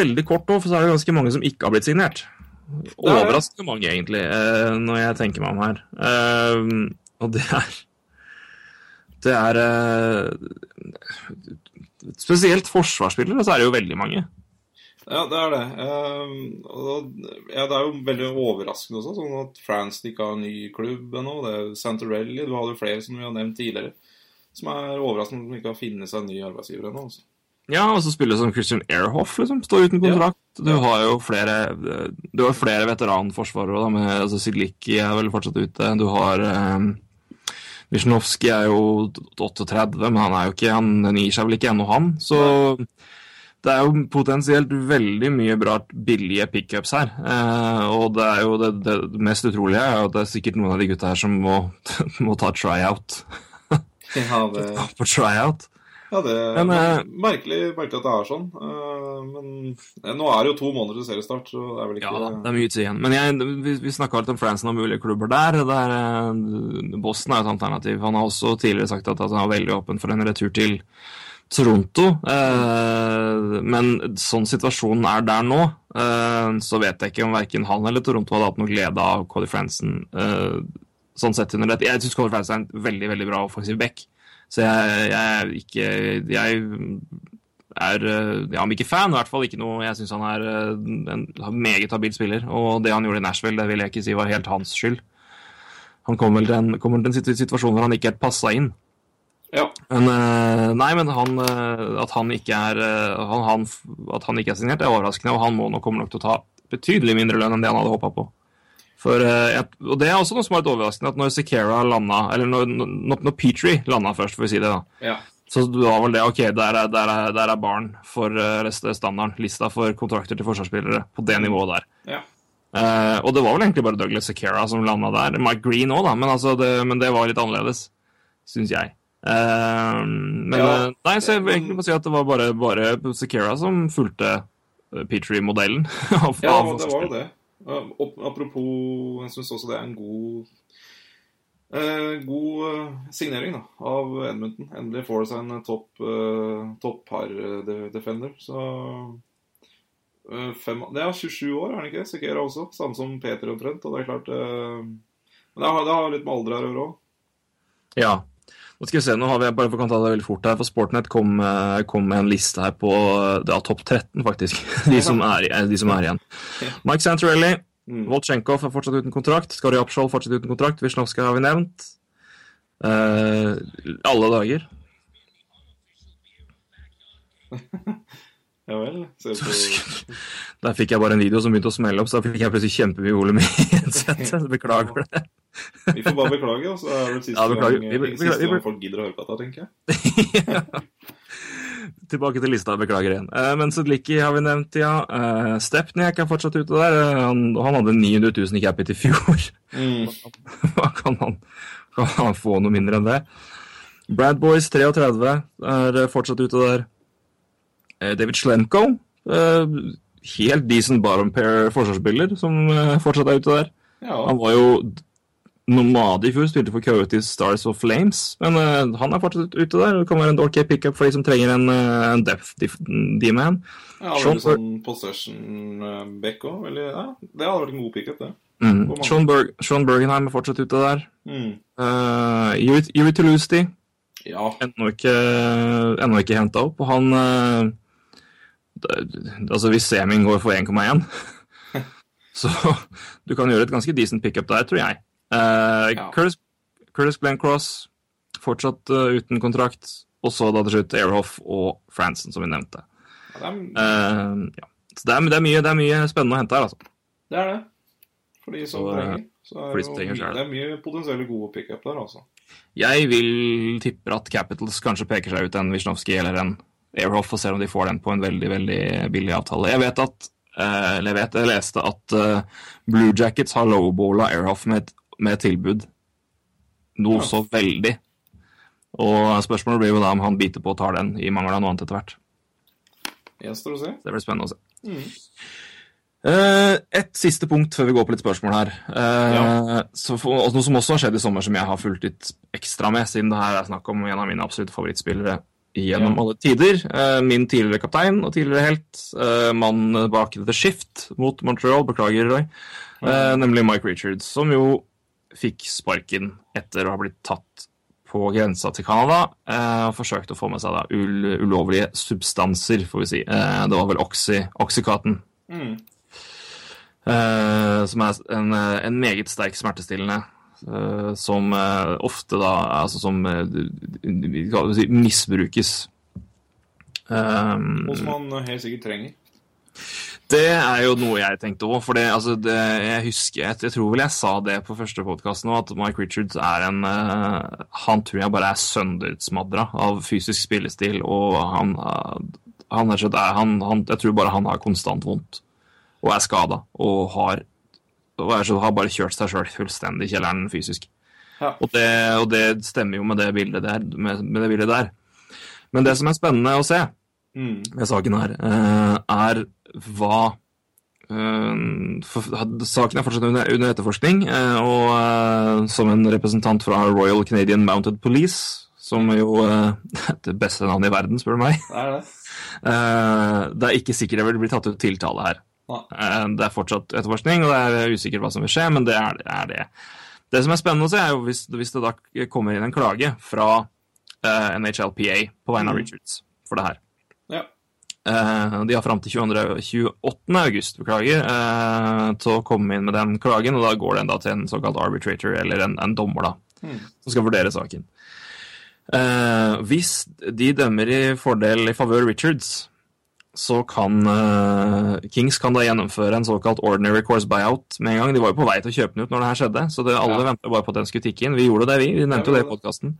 veldig kort nå, for så er det ganske mange som ikke har blitt signert. er- Overraskende mange, egentlig, eh, når jeg tenker meg om her. Eh, Og det er Det er eh, Spesielt forsvarsspillere, så er det jo veldig mange. Ja, det er det. Ja, det er jo veldig overraskende også, sånn at France ikke har ny klubb ennå. Det er Santorelli. du hadde jo flere som vi har nevnt tidligere, som er overraskende som ikke har funnet seg en ny arbeidsgiver ennå. Altså. Ja, og så spiller som Christian Airhoff, liksom. Står uten kontrakt. Du har jo flere Du har flere veteranforsvarere, da, med altså Sidlicki er vel fortsatt ute. Du har um, Wisnowski er jo 38, men han er jo ikke Han, han gir seg vel ikke ennå, han. Så det er jo potensielt veldig mye bra billige pickups her. Eh, og det er jo det, det mest utrolige er jo at det er sikkert noen av de gutta her som må, må ta tryout. Ja, det, på tryout. ja, det Men, eh, merkelig, merkelig at det er sånn. Eh, men eh, nå er det jo to måneder til seriestart, så det er vel ikke Ja det er mye tid igjen. Men jeg, vi, vi snakka litt om Fransen og mulige klubber der. der eh, Boston er et alternativ. Han har også tidligere sagt at, at han er veldig åpen for en retur til Toronto. Eh, men sånn situasjonen er der nå, eh, så vet jeg ikke om verken han eller Toronto hadde hatt noe glede av Cody Fransen. Sånn sett under dette. Jeg syns Cody Fransen er en veldig veldig bra offensiv back. Så jeg, jeg ikke Jeg er eh, ja, om ikke fan, i hvert fall ikke noe Jeg syns han er eh, en meget habil spiller. Og det han gjorde i Nashville, det vil jeg ikke si var helt hans skyld. Han kommer til en, kommer til en situasjon hvor han ikke helt passa inn. Ja. Men eh, nei, men han, at han ikke er han, han, At han ikke er signert, er overraskende, og han må nok, kommer nok til å ta betydelig mindre lønn enn det han hadde håpa på. For, eh, jeg, og det er også noe som er litt overraskende, at når Sikera landa Eller når, når, når Petrie landa først, for å si det, da. ja. Så det var vel det, ok, der er, der er, der er barn for uh, standarden, lista for kontrakter til forsvarsspillere på det nivået der. Ja. Uh, og det var vel egentlig bare Douglas Sikera som landa der. Mike Green òg, da, men, altså det, men det var litt annerledes, syns jeg. Uh, men Ja. eh, nei, så jeg vil egentlig må si at det var bare, bare Sikera som fulgte Petrie-modellen. Ja, det var jo det. Apropos, jeg syns også det er en god eh, God eh, signering da, av Edmonton. Endelig får det seg en topp eh, topp par-defender. Så eh, fem, Det er 27 år, er han ikke? Sikera også. Samme som Peter omtrent. Og det er klart eh, Men det har, det har litt med alder her å gjøre òg. Ja. Nå skal vi se, nå har vi bare for å ta det veldig fort her, for Sportnet kom, eh, kom med en liste her på ja, topp 13, faktisk. De som er, de som er igjen. Mike Santorelli, Mm. Voltsjenkov er fortsatt uten kontrakt. Skari Apshol fortsatt uten kontrakt. Wisnowska har vi nevnt. Eh, alle dager. Ja vel. Der fikk jeg bare en video som begynte å smelle opp, så da fikk jeg plutselig kjempemye volum i headsetet. Beklager det. Vi får bare beklage, og så er det siste Ja, beklager. gang, Vi- vi- siste gang folk gidder å høre på dette, tenker jeg. Tilbake til lista, beklager igjen. Uh, men Sedlicki har vi nevnt, ja. Uh, Stepniak er fortsatt ute der. Uh, han, han hadde 900 000 i capit i fjor. Mm. Kan han, kan han få noe mindre enn det? Brad Boys 33 er eh, fortsatt ute der. Eh, David Schlenko. eh, helt decent bottom pair forsvarsspiller som eh, fortsatt er ute der. Ja, Han var jo nomade i fjor, spilte for Coyotes Stars of Flames, men uh, han er fortsatt ute der. Det kan være en ok pickup for de som trenger en, uh, en depth D-man. ja Sean sånn possession-back òg. Ja, det hadde vært en god pickup, det. Mm. Sean, Berg, Sean Bergenheim er fortsatt ute der. Mm. Uh, Yuri Toulousty Ja. ennå ikke, ennå ikke henta opp, og han det- Altså, hvis Seming går for 1,1, så du kan gjøre et ganske decent pickup der, tror jeg. Uh, Ja. Curtis, Curtis Glencross fortsatt uh, uten kontrakt, og så da til slutt Airhoff og Franson, som vi nevnte. ja de... er, Eh, ja. Så det er, det, er mye, det er mye spennende å hente her, altså. det er det. For de som Så, trenger. Så er for jo mye- det er mye potensielle gode pickup der, altså. Jeg vil tippe at Capitals kanskje peker seg ut en Wisnowski eller en Airhoff og ser om de får den på en veldig veldig billig avtale. Jeg vet at eh, eller jeg vet, jeg leste at eh, Blue Jackets har lowballa Airhoff med, med et tilbud. Noe Ja. så veldig. Og spørsmålet blir jo da om han biter på og tar den i mangel av noe annet etter hvert. Gjenstår å se. Det blir spennende å se. Mm. Eh, et siste punkt før vi går på litt spørsmål her. Ja. for, noe som også har skjedd i sommer, som jeg har fulgt litt ekstra med, siden det her er snakk om en av mine absolutte favorittspillere gjennom Ja. alle tider. Eh, min tidligere kaptein og tidligere helt. Uh, Mannen bak The Shift mot Montreal, beklager, Roy. Ja. nemlig Mike Richards, som jo fikk sparken etter å ha blitt tatt på grensa til Canada eh, og forsøkte å få med seg da, ul ulovlige substanser, får vi si. Eh, det var vel Oxy, Oxycaten. Mm. Eh, som er en, eh, en meget sterk smertestillende. Eh, som eh, ofte da Altså som eh, si, misbrukes. Um, Og som man helt sikkert trenger. det er jo noe jeg tenkte òg. For det, altså det, jeg husker jeg, jeg tror vel jeg sa det på første podkast nå, at Mike Richards er en uh, Han tror jeg bare er søndersmadra av fysisk spillestil, og han, uh, han, er- han, han Jeg tror bare han har konstant vondt og er skada og har og er så, har bare kjørt seg sjøl fullstendig i kjelleren fysisk. Ja. Og, det, og det stemmer jo med det bildet der. Med, med det bildet der. Men det som er spennende å se, Mm. med saken her, eh, er hva eh, Saken er fortsatt under, under etterforskning, eh, og som en representant fra Royal Canadian Mounted Police, som jo det beste navnet i verden, spør du meg, Det er det. det er ikke sikkert jeg vil bli tatt ut tiltale her. Eh, Det er fortsatt etterforskning, og det er usikkert hva som vil skje, men det er, er det. Det som er spennende å se, er jo hvis, hvis det da kommer inn en klage fra uh, NHLPA på vegne av Mm. Richards for det her. Ja. Uh, de har fram til 22, 28. august beklager, uh, til å komme inn med den klagen, og da går den da til en såkalt arbitrator, eller en, en dommer, da, Mm. som skal vurdere saken. Eh, hvis de dømmer i fordel i favør Richards, så kan uh, Kings kan da gjennomføre en såkalt ordinary course buyout med en gang. De var jo på vei til å kjøpe den ut når det her skjedde, så det, alle Ja. venta bare på at den skulle tikke inn. Vi gjorde det, vi. Vi nevnte jo det i podkasten.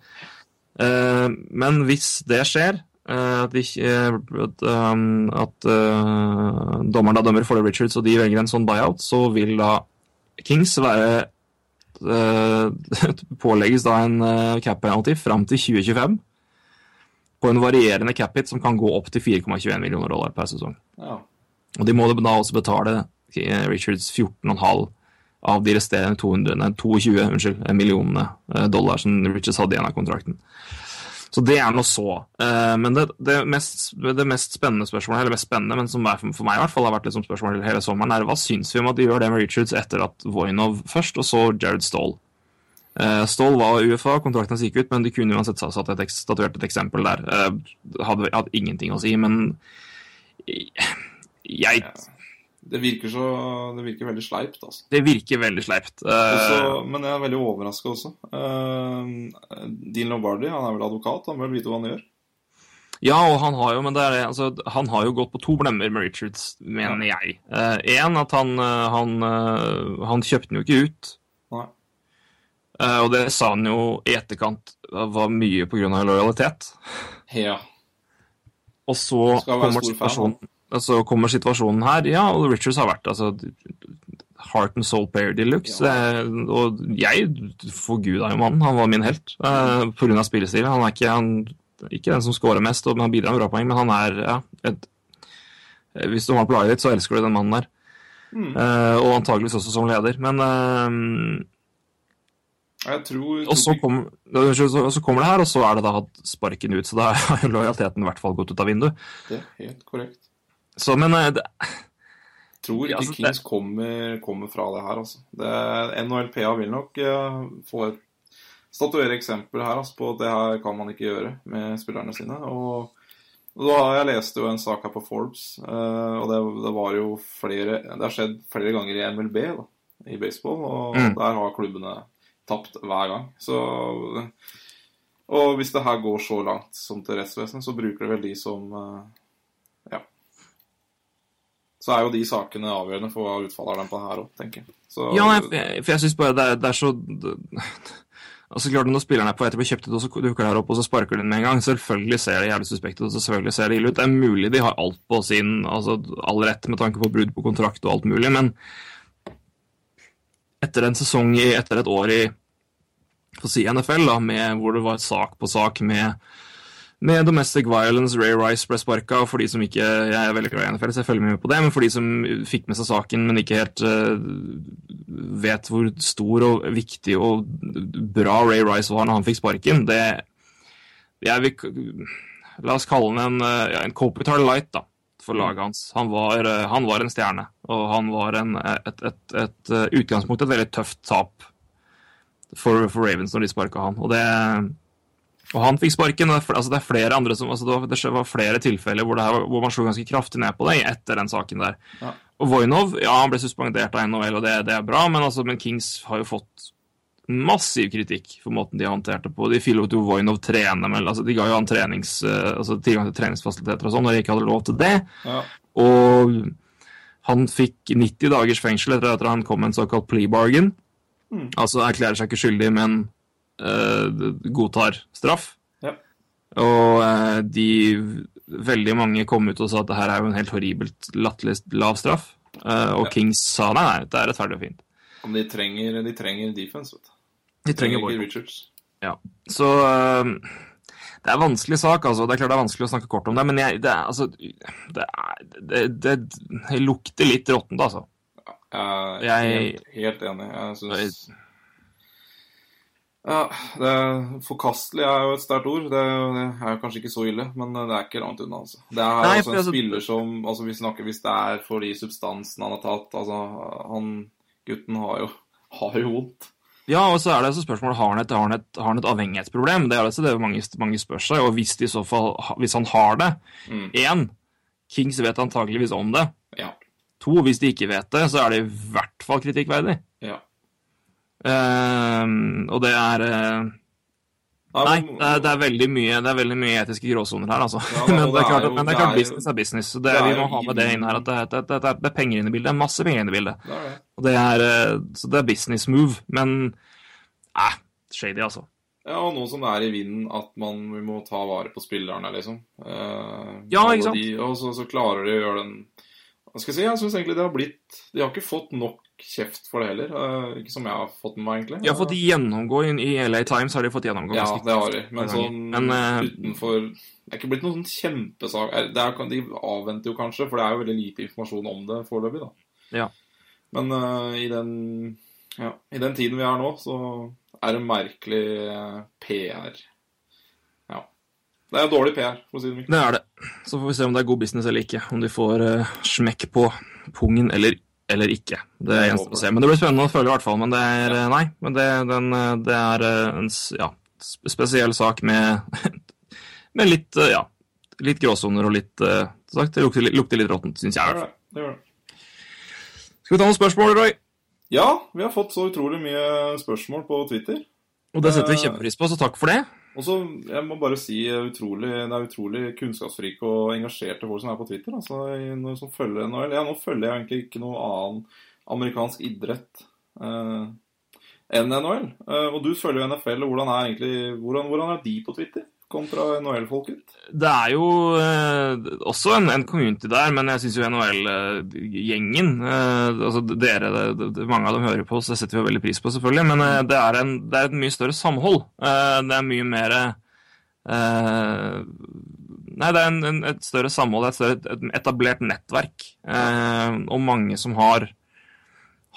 Uh, men hvis det skjer, uh, at, de, at, um, eh, dommeren da dømmer for Richards, og de velger en sånn buyout, så vil da Kings være eh, pålegges da en cap penalty fram til 2025 på en varierende cap hit som kan gå opp til 4,21 millioner dollar per sesong. Ja. Og de må da også betale eh, Richards 14,5 av de resterende 200, nei, 22 unnskyld, millionene eh, dollar som Richards hadde igjen av kontrakten. Så det er nå så. Eh, Men det, det, mest, det mest spennende spørsmålet, eller mest spennende, men som for for meg i hvert fall har vært liksom spørsmålet hele sommeren, er hva syns vi om at de gjør det med Richards etter at Voinov først, og så Jared Stoll? Eh, Stoll var UFA, kontrakten hans gikk ut, men de kunne uansett satt et, statuert et eksempel der. Eh, Hadde, hadde ingenting å si, men jeg Ja. Det virker så Det virker veldig sleipt, altså. Det virker veldig sleipt. Eh, Også, men jeg er veldig overraska også. Uh, Dean Lombardi han er vel advokat, han bør vite hva han gjør. Ja, og han har jo, men det er, altså, han har jo gått på to blemmer med Richards, mener jeg. Én at han, han, han kjøpte den jo ikke ut. Nei. Eh, og det sa han jo i etterkant var mye pga. lojalitet. Ja. Og så kommer stor fan, situasjonen, så kommer situasjonen her. Ja, og Richards har vært altså, heart and soul player de luxe. Ja. Eh, og jeg forguda jo mannen. Han var min helt uh, pga. spillestilen. Han er ikke, han, ikke den som scorer mest, og han bidrar med bra poeng, men han er ja, et eh, Hvis du har på laget ditt, så elsker du den mannen der. Mm. Uh, og antageligvis også som leder. Men eh, Jeg tror og så, kom, så, kommer det her, og så er det da hatt sparken ut. Så da har lojaliteten i hvert fall gått ut av vinduet. Det er helt korrekt. Så, men eh, det, tror ikke Altså, Kings kommer, kommer fra det her, altså. Det, NHLPA vil nok uh, få statuere eksempel her altså, på at det her kan man ikke gjøre med spillerne sine. Og, og da har jeg lest jo en sak her på Forbes, eh, og det, det var jo flere Det har skjedd flere ganger i MLB, da, i baseball, og Mm. der har klubbene tapt hver gang. Så Og hvis det her går så langt som til rettsvesenet, så bruker det vel de som eh, Ja. Så er jo de sakene avgjørende for hva utfallet av dem på her òg, tenker jeg. Ja, nei, for jeg, for syns bare det er, det er så det, Altså klart Når spilleren er på vei til å bli kjøpt ut, og så dukker det opp, og så sparker de med en gang, selvfølgelig ser det jævlig suspekt ut, og selvfølgelig ser det ille ut. Det er mulig de har alt på sin altså all rett med tanke på brudd på kontrakt og alt mulig, men etter en sesong i Etter et år i få si NFL, da, med, hvor det var sak på sak med med domestic violence, Ray Rice ble sparka, for de som ikke Jeg er veldig glad i NFL, så jeg følger med på det, men for de som fikk med seg saken, men ikke helt uh, vet hvor stor og viktig og bra Ray Rice var når han fikk sparken, det Jeg vil La oss kalle han en, uh, ja, en Copitar Light, da, for laget hans. Han var, uh, han var en stjerne, og han var en, et, et, et utgangspunkt et veldig tøft tap for, for Ravens når de sparka han. Og det og han fikk sparken. Altså det er flere andre som, altså det var flere tilfeller hvor, her, hvor, man slo ganske kraftig ned på det etter den saken der. Ja. Og Voinov ja, han ble suspendert av NHL, og det, det er bra, men, altså, men, Kings har jo fått massiv kritikk for måten de håndterte på. De fillet jo Voinov trene, men altså, de ga jo han trenings, altså, tilgang til treningsfasiliteter og sånn, når de ikke hadde lov til det. Ja. Og han fikk 90 dagers fengsel etter at han kom med en såkalt plea bargain. Mm. Altså erklærer seg ikke skyldig, men uh, godtar straff. Ja. Og uh, de Veldig mange kom ut og sa at det her er jo en helt horribelt latterlig lav straff. Uh, og Ja. Kings sa nei, nei, det er rettferdig og fint. Men de trenger, de trenger defense, vet du. De trenger trenger. Richards. Ja. Så det er en vanskelig sak, altså. Det er klart det er vanskelig å snakke kort om det, men jeg, det, er, altså, det, er, det, det, det lukter litt råttent, altså. Jeg er helt, helt enig. Jeg syns ja, det er Forkastelig er jo et sterkt ord. Det er, jo- det er jo kanskje ikke så ille, men det er ikke langt unna. altså. Det er Nei, også en altså- spiller som altså Vi snakker hvis det er fordi substansen han har tatt altså han Gutten har jo, har jo vondt. Ja, og så er det også spørsmålet har han et, har han et, har han et avhengighetsproblem. Det er altså det mange, mange spør seg. Og hvis, i så fall, hvis han har det Mm. Én, Kings vet antageligvis om det. Ja. To, hvis de ikke vet det, så er det i hvert fall kritikkverdig. ja. Uh, og det er uh, Nei, det er, det er mye Det er veldig mye etiske gråsoner her, altså. Ja, men, det er klart, jo- men det er klart business er business. Så det, vi må ha med det inn her at det, er penger inne i bildet. Masse penger inne i bildet. Det det. Og det er, eh, så det er business move. Men eh, shady, altså. Ja, og nå som det er i vinden at man må ta vare på spillerne, liksom. Eh, Ja, ikke sant? De, og så, så klarer de å gjøre den Hva skal jeg si? Jeg syns egentlig det har blitt De har ikke fått nok kjeft for det heller. eh, ikke som jeg har fått med meg, egentlig. De har fått gjennomgå i, i LA Times, har de fått gjennomgå. Ja, det har de. Men sånn. Men, uh, utenfor Det er ikke blitt noen sånn kjempesak Er- det er, De avventer jo kanskje, for det er jo veldig lite informasjon om det foreløpig, da. Ja. Men uh, i den ja, i den tiden vi er nå, så er det merkelig PR. Det er dårlig PR, for å si det mildt. Det er det. Så får vi se om det er god business eller ikke. Om de får uh, smekk på pungen eller, eller ikke. Det er gjenstår å se. Men det blir spennende å følge, i hvert fall. Men det er ja. Nei. Men det, den, eh, det er eh, en ja, spesiell sak med, med litt ja, litt gråsoner og litt uh, sagt, Det lukter, lukter litt råttent, syns jeg. Det det. det, gjør det. Skal vi ta noen spørsmål, Roy? Ja, vi har fått så utrolig mye spørsmål på Twitter. Og det setter vi kjempepris på, så takk for det. Og så, jeg må bare si eh, utrolig, det er utrolig kunnskapsrike og engasjerte folk som er på Twitter. Altså, noe som følger NHL. Ja, nå følger jeg egentlig ikke noe annen amerikansk idrett eh, enn NHL. Eh, og du følger jo NFL, og hvordan er egentlig, hvordan, hvordan er de på Twitter kontra NHL-folket? Det er jo eh, også en, en community der, men jeg syns jo NHL-gjengen eh, altså dere, det, det, Mange av dem hører på, så det setter vi jo veldig pris på, selvfølgelig. Men eh, det, er en, det er et mye større samhold. Eh, det er mye mer eh, nei, det er en, et større samhold, et større et etablert nettverk. Eh, og mange som har,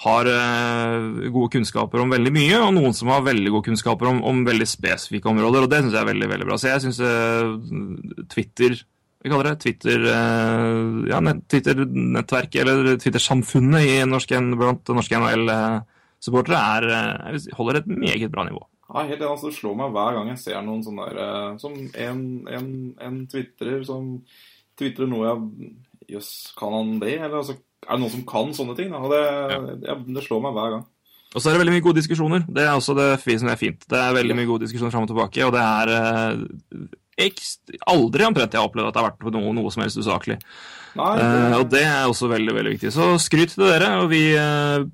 har eh, gode kunnskaper om veldig mye, og noen som har veldig gode kunnskaper om, om veldig spesifikke områder. Og det syns jeg er veldig veldig bra. Så jeg syns eh, Twitter vi kaller det Twitter, eh, ja, Twitter-nettverket, eller Twitter-samfunnet i norske, blant norske NHL-supportere holder et meget bra nivå. Ja, helt enig. Altså, det slår meg hver gang jeg ser noen sånne der Som en, en, en tvitrer som tvitrer noe jeg Jøss, kan han det? Eller altså, er det noen som kan sånne ting? Da? Og det, ja. det, slår meg hver gang. Og så er det veldig mye gode diskusjoner. Det er også det som er fint. Det er veldig mye gode diskusjoner fram og tilbake, og det er aldri omtrent jeg har opplevd at det har vært noe, noe som helst usaklig. Nei, det... Uh, og det er også veldig veldig viktig. Så skryt til dere. og Vi uh,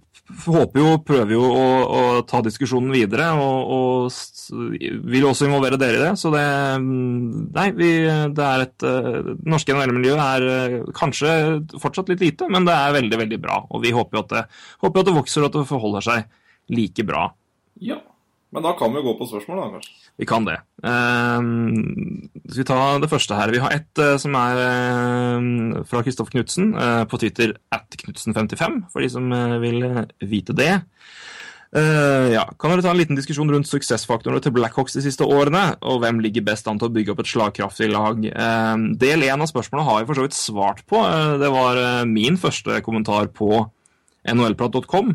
håper jo, prøver jo å, å ta diskusjonen videre, og, og, vil også involvere dere i det. Så det Nei, vi, det er et Det norske NHL-miljøet er kanskje fortsatt litt lite, men det er veldig, veldig bra. Og vi håper jo at det, håper at det vokser og at det forholder seg like bra. Ja. Men da kan vi jo gå på spørsmål, da, kanskje? Vi kan det. Uh, skal vi ta det første her. Vi har et uh, som er uh, fra Kristoffer Knutsen eh, på Twitter at Knutsen55, for de som vil vite det. ja, Kan dere ta en liten diskusjon rundt suksessfaktorene til Blackhawks de siste årene? Og hvem ligger best an til å bygge opp et slagkraftig lag? del én av spørsmålene har jeg for så vidt svart på. det var min første kommentar på nhlprat.com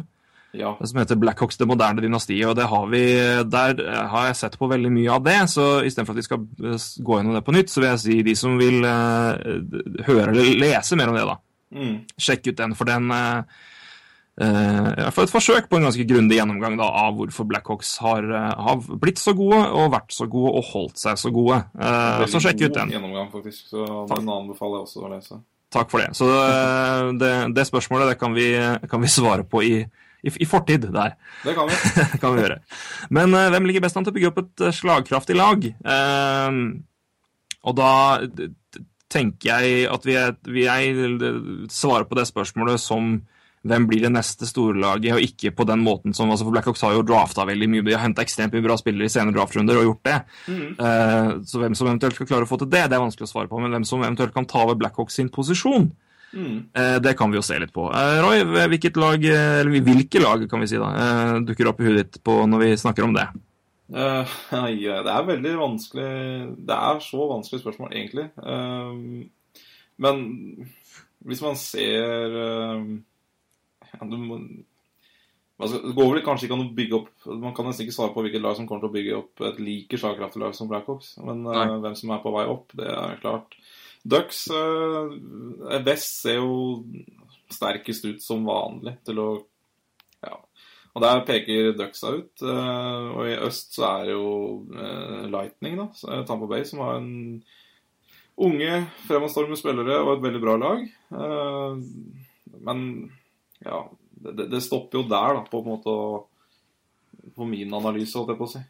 ja. som heter Blackhawks det moderne dynastiet. og det har vi, Der har jeg sett på veldig mye av det. så Istedenfor at vi skal eh, gå gjennom det på nytt, så vil jeg si de som vil uh, høre eller lese mer om det, da. Mm. Sjekk ut den, for den uh, uh, For et forsøk på en ganske grundig gjennomgang da, av hvorfor Blackhawks har, har, blitt så gode, og vært så gode, og holdt seg så gode. så sjekk ut den. gjennomgang, faktisk. Så den anbefaler jeg også å lese. Takk for det. Så det, det spørsmålet det kan vi, kan vi svare på i i, i fortid der. Det kan vi. kan vi gjøre. Men uh, hvem ligger best an til å bygge opp et uh, slagkraftig lag? Uh, og da tenker jeg at vi, vi jeg svarer på det spørsmålet som hvem blir det neste storlaget, og ikke på den måten som altså for Blackhawks har jo drafta veldig mye. De har henta ekstremt mye bra spillere i senere draftrunder og gjort det. Mm. Uh, så hvem som eventuelt skal klare å få til det, det er vanskelig å svare på. Men hvem som eventuelt kan ta over Blackhawks sin posisjon, Mm. Eh, det kan vi jo se litt på. Eh, Roy, hvilket lag, eller hvilke lag kan vi si da, eh, dukker opp i huet ditt på når vi snakker om det? Uh, ja, det er veldig vanskelig Det er så vanskelig spørsmål, egentlig. Uh, men hvis man ser uh, ja, må, altså, Det går vel kanskje ikke an å bygge opp Man kan nesten ikke svare på hvilket lag som kommer til å bygge opp et like slagkraftig lag som Blackhawks. Men hvem som er på vei opp, det er klart. Ducks uh, Vest ser jo sterkest ut som vanlig til å Ja. Og der peker Ducks seg ut. Uh, og i øst så er det jo uh, Lightning, da. Tampa Bay, som har en unge, fremadstormende spillere og et veldig bra lag. men ja det, det, stopper jo der, da, på en måte På min analyse, holdt jeg på å si.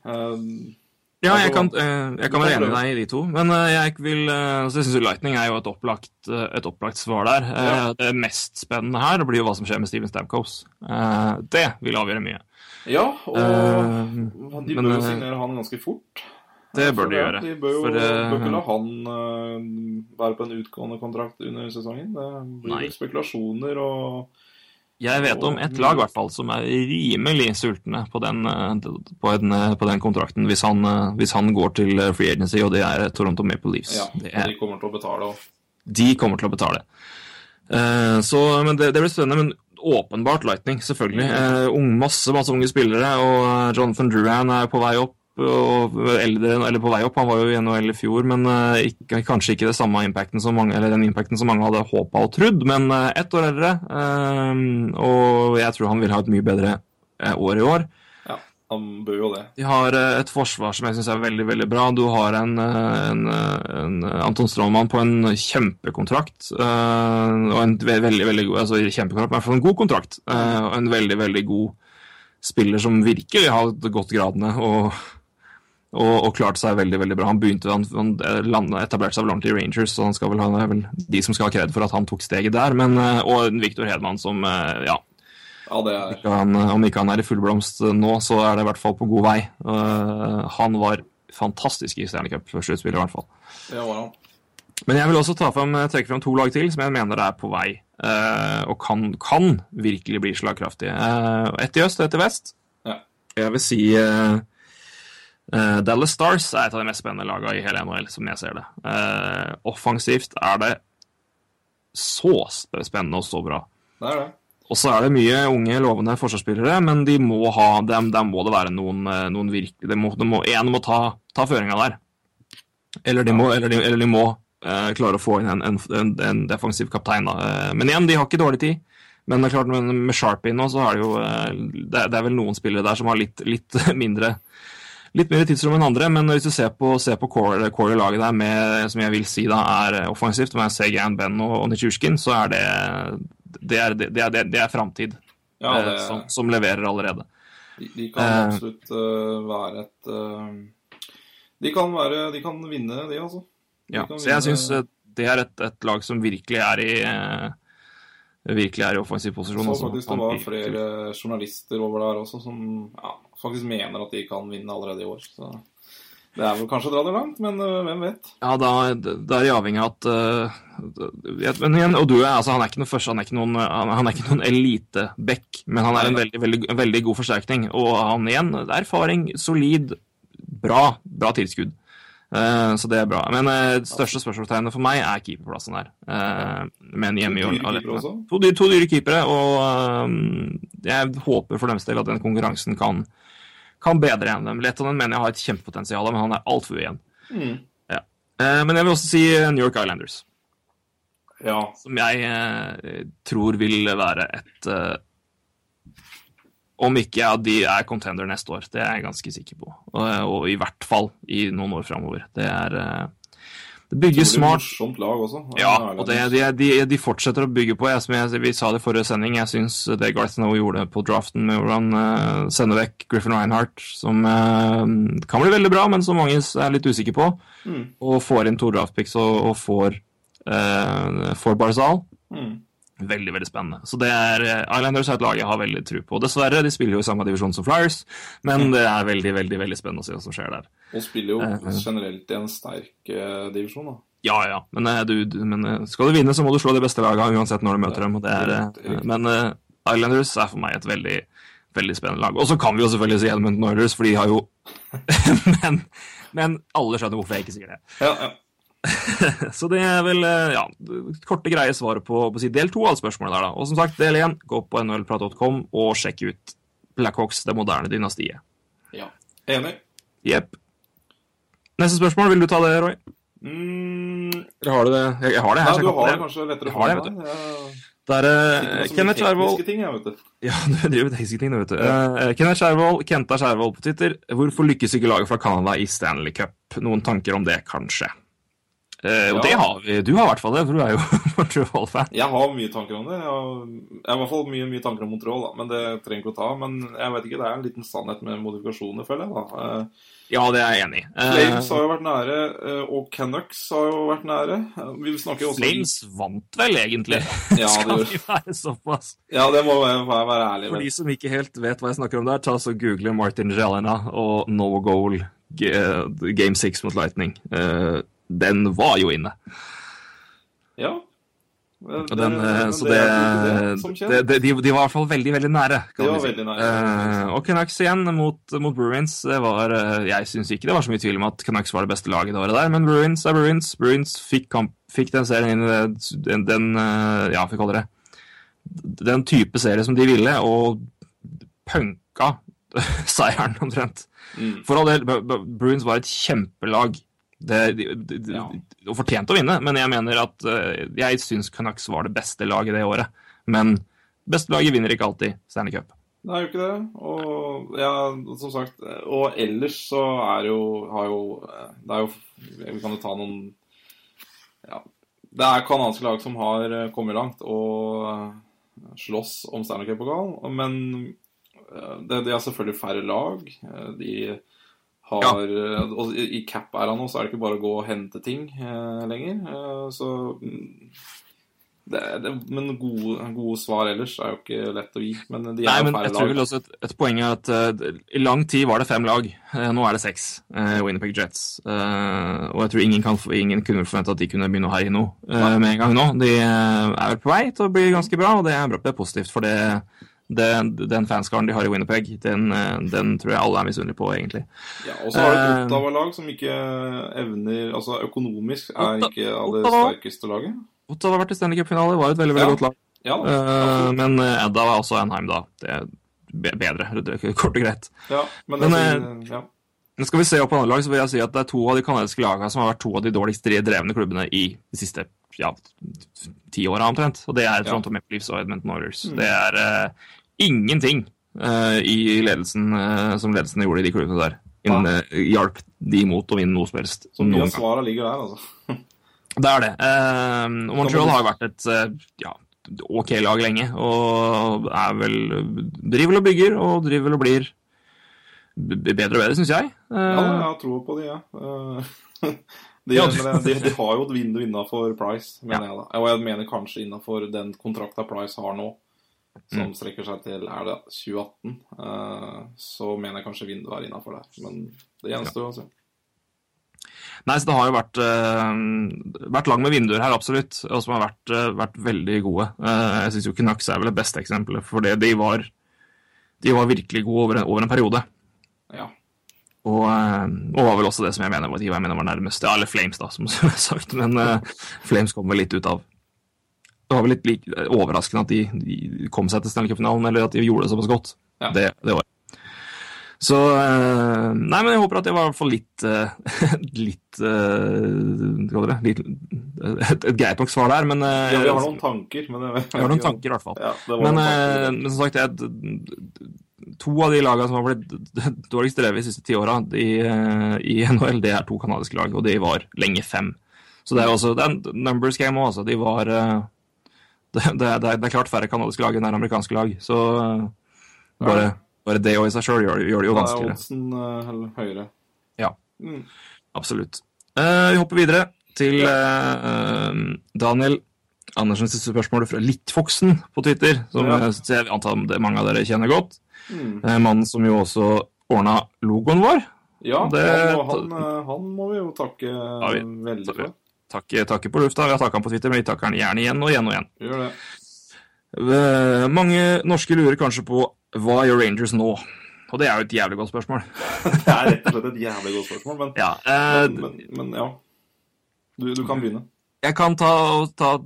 Ja, jeg kan, eh, jeg kan være enig med deg i de to. Men eh, jeg vil eh, altså jeg syns Lightning er jo et opplagt, et opplagt svar der. Ja. Det mest spennende her blir jo hva som skjer med Steven Stamkos. Det vil avgjøre mye. Ja, og uh, de bør jo signere han ganske fort. Det bør de gjøre. De bør jo for, bør ikke la han være på en utgående kontrakt under sesongen. Det blir nei. spekulasjoner og jeg vet om et lag hvert fall, som er rimelig sultne på den, eh, på en, eh, på den kontrakten hvis han, eh, hvis han, går til free agency, og det er Toronto Maple Leafs. Ja, er, de kommer til å betale òg. De kommer til å betale. Uh, så, men det, det, blir spennende. Men åpenbart Lightning, selvfølgelig. Uh, masse, masse unge spillere, og Jonathan Duran er på vei opp og eldre, eller på vei opp. Han var jo i NHL i fjor, men uh, ikke, kanskje ikke impacten som mange, eller den impacten som mange hadde håpa og trodd. Men uh, ett år eldre, uh, og jeg tror han vil ha et mye bedre år i år. Ja, han bør jo det. De har et forsvar som jeg syns er veldig veldig bra. Du har en, en, en Anton Strålmann på en kjempekontrakt. og en veldig, veldig god, altså kjempekontrakt, men i hvert fall en god kontrakt. og en veldig, veldig god spiller som virkelig har gått gradene. og og, og klarte seg veldig veldig bra. Han begynte, han, han etablerte seg vel ordentlig i Rangers, så han skal vel ha, det er vel de som skal ha kred for at han tok steget der. Men, eh, og Viktor Hedman som, eh, ja ja, er... Ikke han, om ikke han er i full blomst nå, så er det i hvert fall på god vei. Uh, han var fantastisk i Stanley Cup-sluttspillet, i hvert fall. Det var han. Men jeg vil også ta frem, trekke frem to lag til som jeg mener er på vei uh, og kan, kan, virkelig bli slagkraftige. Uh, ett i øst og ett i vest. Ja. Jeg vil si eh, eh, Dallas Stars er et av de mest spennende lagene i hele NHL, som jeg ser det. Uh, offensivt er det så spennende og så bra. Det er det. Og så er det mye unge, lovende forsvarsspillere, men de må ha, dem der må det være noen, eh, noen virkelig de må, de må, En må ta, ta føringa der. Eller de må, eller de, eller de må uh, klare å få inn en, en, en, en defensiv kaptein. Da. Men igjen, de har ikke dårlig tid. Men det er klart, med, med Sharpie nå, så har det jo det, er- det er vel noen spillere der som har litt, litt mindre Litt mer tidsrom enn andre, men hvis du ser på, ser på core, core laget der med, som jeg vil si da er offensivt, med Segan, Ben og, og Nitsjurskin, så er det det er, det er, det er, det framtid Ja, eh, det, som, som leverer allerede. de, de kan Eh. absolutt uh, være et uh, de, kan være, de kan vinne, de, altså. De Ja, så jeg syns det er et, et lag som virkelig er i eh, virkelig er i offensiv posisjon. så faktisk det var flere journalister over der også som ja, faktisk mener at de kan vinne allerede i år. Så det er vel kanskje å dra det langt, men uh, hvem vet? Ja, da, da er de avhengig av at uh, Men igjen, og du er, altså, han er ikke noen første, han er ikke noen, han han er ikke noen eliteback, men han er en veldig, veldig, veldig god forsterkning. Og han igjen, erfaring, solid, bra, bra tilskudd. Eh, så det er bra. Men det største spørsmålstegnet for meg er keeperplassen der. Uh, men hjemme i To dyre? To, dyre- to dyre keepere, og eh, jeg håper for deres del at den konkurransen kan, kan bedre enn dem. Lettonen mener jeg har et kjempepotensial, men han er altfor ujevn. Mm. Eh, Men jeg vil også si New York Islanders, Ja. som jeg eh, tror vil være et eh, Om ikke ja, de er contender neste år, det er jeg ganske sikker på. Og, og i hvert fall i noen år framover. Det er eh, Det bygges smart. Morsomt lag også. Ja, og det, de, de, de fortsetter å bygge på. Jeg, som jeg, vi sa det i forrige sending, jeg syns det Garth Snow gjorde på draften med hvordan uh, sende vekk Griffin Reinhardt, som uh, kan bli veldig bra, men som mange er litt usikre på, Mm. og får inn to draftpicks og, og får, uh, får Barzal. Mm. Veldig, veldig spennende. Så det er eh, Islanders er et lag jeg har veldig tro på. Dessverre, de spiller jo i samme divisjon som Flyers, men det er veldig, veldig veldig spennende å se hva som skjer der. Og spiller jo Eh, eh. generelt i en sterk divisjon, da. Ja, ja, men, du, men skal du vinne, så må du slå de beste lagene uansett når du møter dem. Er, men Islanders er for meg et veldig, veldig spennende lag. Og så kan vi jo selvfølgelig si Edmund Oilers, for de har jo men, men alle skjønner hvorfor jeg ikke sier det. Ja, ja. Så det er vel eh, ja, korte, greie svaret på, på del to av spørsmålet der, da. Og som sagt, del én, gå på nhlprat.com og sjekk ut Blackhawks, det moderne dynastiet. ja. Enig. Jepp. Neste spørsmål, vil du ta det, Roy? Mm. Har du det? Jeg, jeg har det Nei, her. du har det kanskje lettere Jeg har det, vet du. Det er eh, Kenneth Skjervold ting, jeg, vet du. Ja, du driver med tekniske ting, du, vet du. Uh, Kenneth Skjervold, Kenta Skjervold på Twitter. Hvorfor lykkes ikke laget fra Canada i Stanley Cup? Noen tanker om det, kanskje? Eh, og Ja. det har vi. Du har i hvert fall det, for du er jo Montreal-fan. Jeg har mye tanker om det. Jeg har, jeg har i hvert fall mye, mye tanker om Montreal, da. men det trenger ikke å ta. Men jeg vet ikke, det er en liten sannhet med modifikasjoner, føler jeg. da. Eh, Ja, det er jeg enig i. Eh, Flames har jo vært nære, eh, og Canucks har jo vært nære. Eh, Vi snakker jo også Flames vant vel, egentlig. Ja, det Skal vi være såpass? Ja, det må jeg være, være ærlig For de som ikke helt vet hva jeg snakker om der, ta så google Martin Jelena og no goal game six mot Lightning. Eh, den var jo inne. Ja. Det, den, eh, så det det, det, de, de var i hvert fall veldig, veldig nære. Kan De var si. veldig nære. Uh, og Canucks igjen mot, mot Bruins. Det var, eh, jeg syns ikke det var så mye tvil om at Canucks var det beste laget det året der, men Bruins er Bruins. Bruins fikk, kamp, fikk den serien inn den, den eh, Ja, vi kaller det den type serie som de ville, og punka seieren omtrent. Mm. For all del, Bruins var et kjempelag. Det, de, de, de. Og fortjente å vinne, men jeg mener at eh, jeg syns Canucks var det beste laget det året. Men beste laget vinner ikke alltid Stanley Cup. Det er jo ikke det. Og ja, som sagt Og ellers så er jo har jo Det er jo Vi kan jo ta noen Ja. Det er canadiske lag som har eh, kommet langt og slåss om Stanley Cup-pokalen, men eh, det, det er selvfølgelig færre lag. De har ja. Og i cap cap-æra nå så er det ikke bare å gå og hente ting eh, lenger. Eh, Så mm, Det, er- det, men gode, gode svar ellers er jo ikke lett å gi. Men de er Nei, men færre jeg tror vel lag. også et, et poeng er at uh, i lang tid var det fem lag. Uh, nå er det seks. uh, Winnipeg Jets. Uh, og jeg tror ingen, kan, ingen kunne forvente at de kunne begynne å herje nå eh, med en gang nå. De eh, er vel på vei til å bli ganske bra, og det er, bra, det er positivt. For det, det, den fanskaren de har i Winnipeg, den, eh, den tror jeg alle er misunnelige på, egentlig. Ja, og så har du et Eh, Ottawa-lag som ikke evner Altså økonomisk er ikke av det sterkeste laget. Ottawa har vært i Stanley Cup-finale, var et veldig veldig Ja. godt lag. Ja, da. Eh, men Edda var også Anheim, da. Det er bedre, er kort og greit. ja, men, det, men, ja. Men skal vi se opp på andre lag, så vil jeg si at det er to av de canadiske lagene som har vært to av de dårligst drevne klubbene i de siste ja, ti åra omtrent. Og det er Toronto Maple Leafs og Edmonton Oilers. Mm. Det er uh, ingenting uh, i ledelsen uh, som ledelsen gjorde i de klubbene der. Eh, hjalp de imot å vinne noe som helst. Så mye av gang. ligger der, altså. Det er det. Og Montreal har jo vært et ja, ok lag lenge, og er vel Driver og bygger, og driver og blir bedre og bedre, syns jeg. Ja, jeg har troa på de, ja. De, Ja, du- de, de har jo et vindu innafor Price, mener Ja. jeg da. Og jeg mener kanskje innafor den kontrakta Price har nå, som Mm. strekker seg til er det 2018, uh, så mener jeg kanskje vinduet er innafor der. Men det gjenstår å se. Nei, så det har jo vært, uh, vært lang med vinduer her, absolutt, og som har vært, uh, vært veldig gode. Uh, jeg syns jo Canucks er vel det beste eksempelet, for det, de, var, de var virkelig gode over, en- over en periode. Og, eh, og var vel også det som jeg mener, var- jeg mener var nærmest Ja, eller Flames, da, som jeg har sagt, men uh, Flames kom vel litt ut av Det var vel litt like, overraskende at de, de kom seg til Stanley Cup-finalen, eller at de gjorde det såpass godt Ja. det, det året. Så uh, Nei, men jeg håper at det var i hvert fall litt uh, Litt Hva det? Litt, et, et greit nok svar der, men ja, vi har noen tanker, men det, jeg har noen tanker, i hvert fall. Ja, Men, men som sagt, jeg, to av de lagene som har blitt dårligst drevet de siste ti åra i, eh, i NHL, det er to kanadiske lag, og de var lenge fem. Så det er også det er en numbers game òg, altså. De var eh, det, det, er, det er klart færre kanadiske lag enn det er amerikanske lag, så eh, bare, bare det og i seg sjøl gjør, gjør det jo Da er vanskeligere. oddsen høyere. Ja. Mm. Absolutt. Uh, vi hopper videre til uh, Daniel Andersens spørsmål fra Littfoksen på Twitter, som Ja. jeg antar mange av dere kjenner godt. Mm. Eh, Mannen som jo også ordna logoen vår. Ja, Det- han, eh, han må vi jo takke vi- veldig for. Takke, takke på lufta. Vi har takka han på Twitter, men vi takker han gjerne igjen og igjen og igjen. Gjør det. Eh, mange norske lurer kanskje på hva gjør Rangers nå? Og det er jo et jævlig godt spørsmål. Det er rett og slett et jævlig godt spørsmål, men, Ja, eh, men, men, men ja. Du, du kan begynne. Jeg kan ta, ta,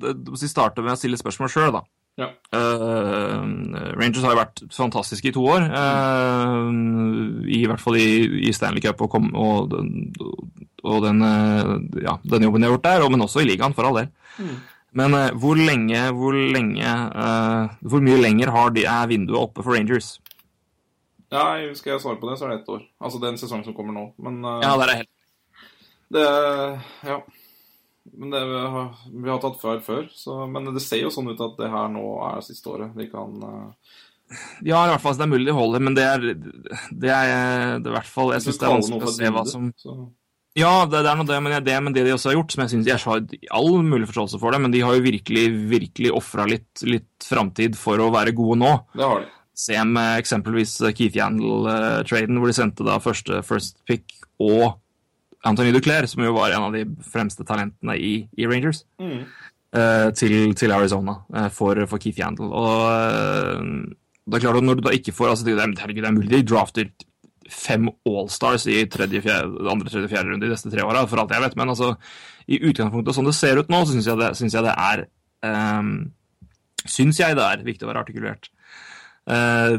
starte med å stille spørsmål sjøl, da. Ja. Uh, Rangers har jo vært fantastiske i to år. uh, I hvert fall i, i Stanley Cup og, kom, og, den- og den, eh, ja, den jobben de har gjort der, men også i ligaen, for all del. Mm. Men uh, hvor lenge, hvor lenge Hvor mye lenger har de, er vinduet oppe for Rangers? Ja, skal jeg svare på det, så er det ett år. Altså den sesongen som kommer nå. Men Ja, der er helt det Ja. Men det, vi, har, vi har tatt før før, så, men det ser jo sånn ut at det her nå er siste året. Vi kan uh... Ja, i hvert fall så det er mulig de holder, men det er, det er, det er i hvert fall Jeg syns det er vanskelig å se hva som så, Ja, det, det er noe det, men det, men det de også har gjort, som jeg syns jeg har all mulig forståelse for det, men de har jo virkelig, virkelig ofra litt, litt framtid for å være gode nå. Det har de. Se med eksempelvis Keith Yandel-traden, hvor de sendte da første first pick og Anthony Duclair, som jo var en av de fremste talentene i, i Rangers, Mm. eh, til, til Arizona eh, for, for Keith Yandel. Og eh, det er klart at når du da ikke får altså, det, er, herregud, det er mulig de drafter fem Allstars i tredje, fjerde, andre, tredje, fjerde runde de neste tre åra, for alt jeg vet, men altså, i utgangspunktet sånn det ser ut nå, så syns jeg, jeg det er um, Syns jeg det er viktig å være artikulert. Uh,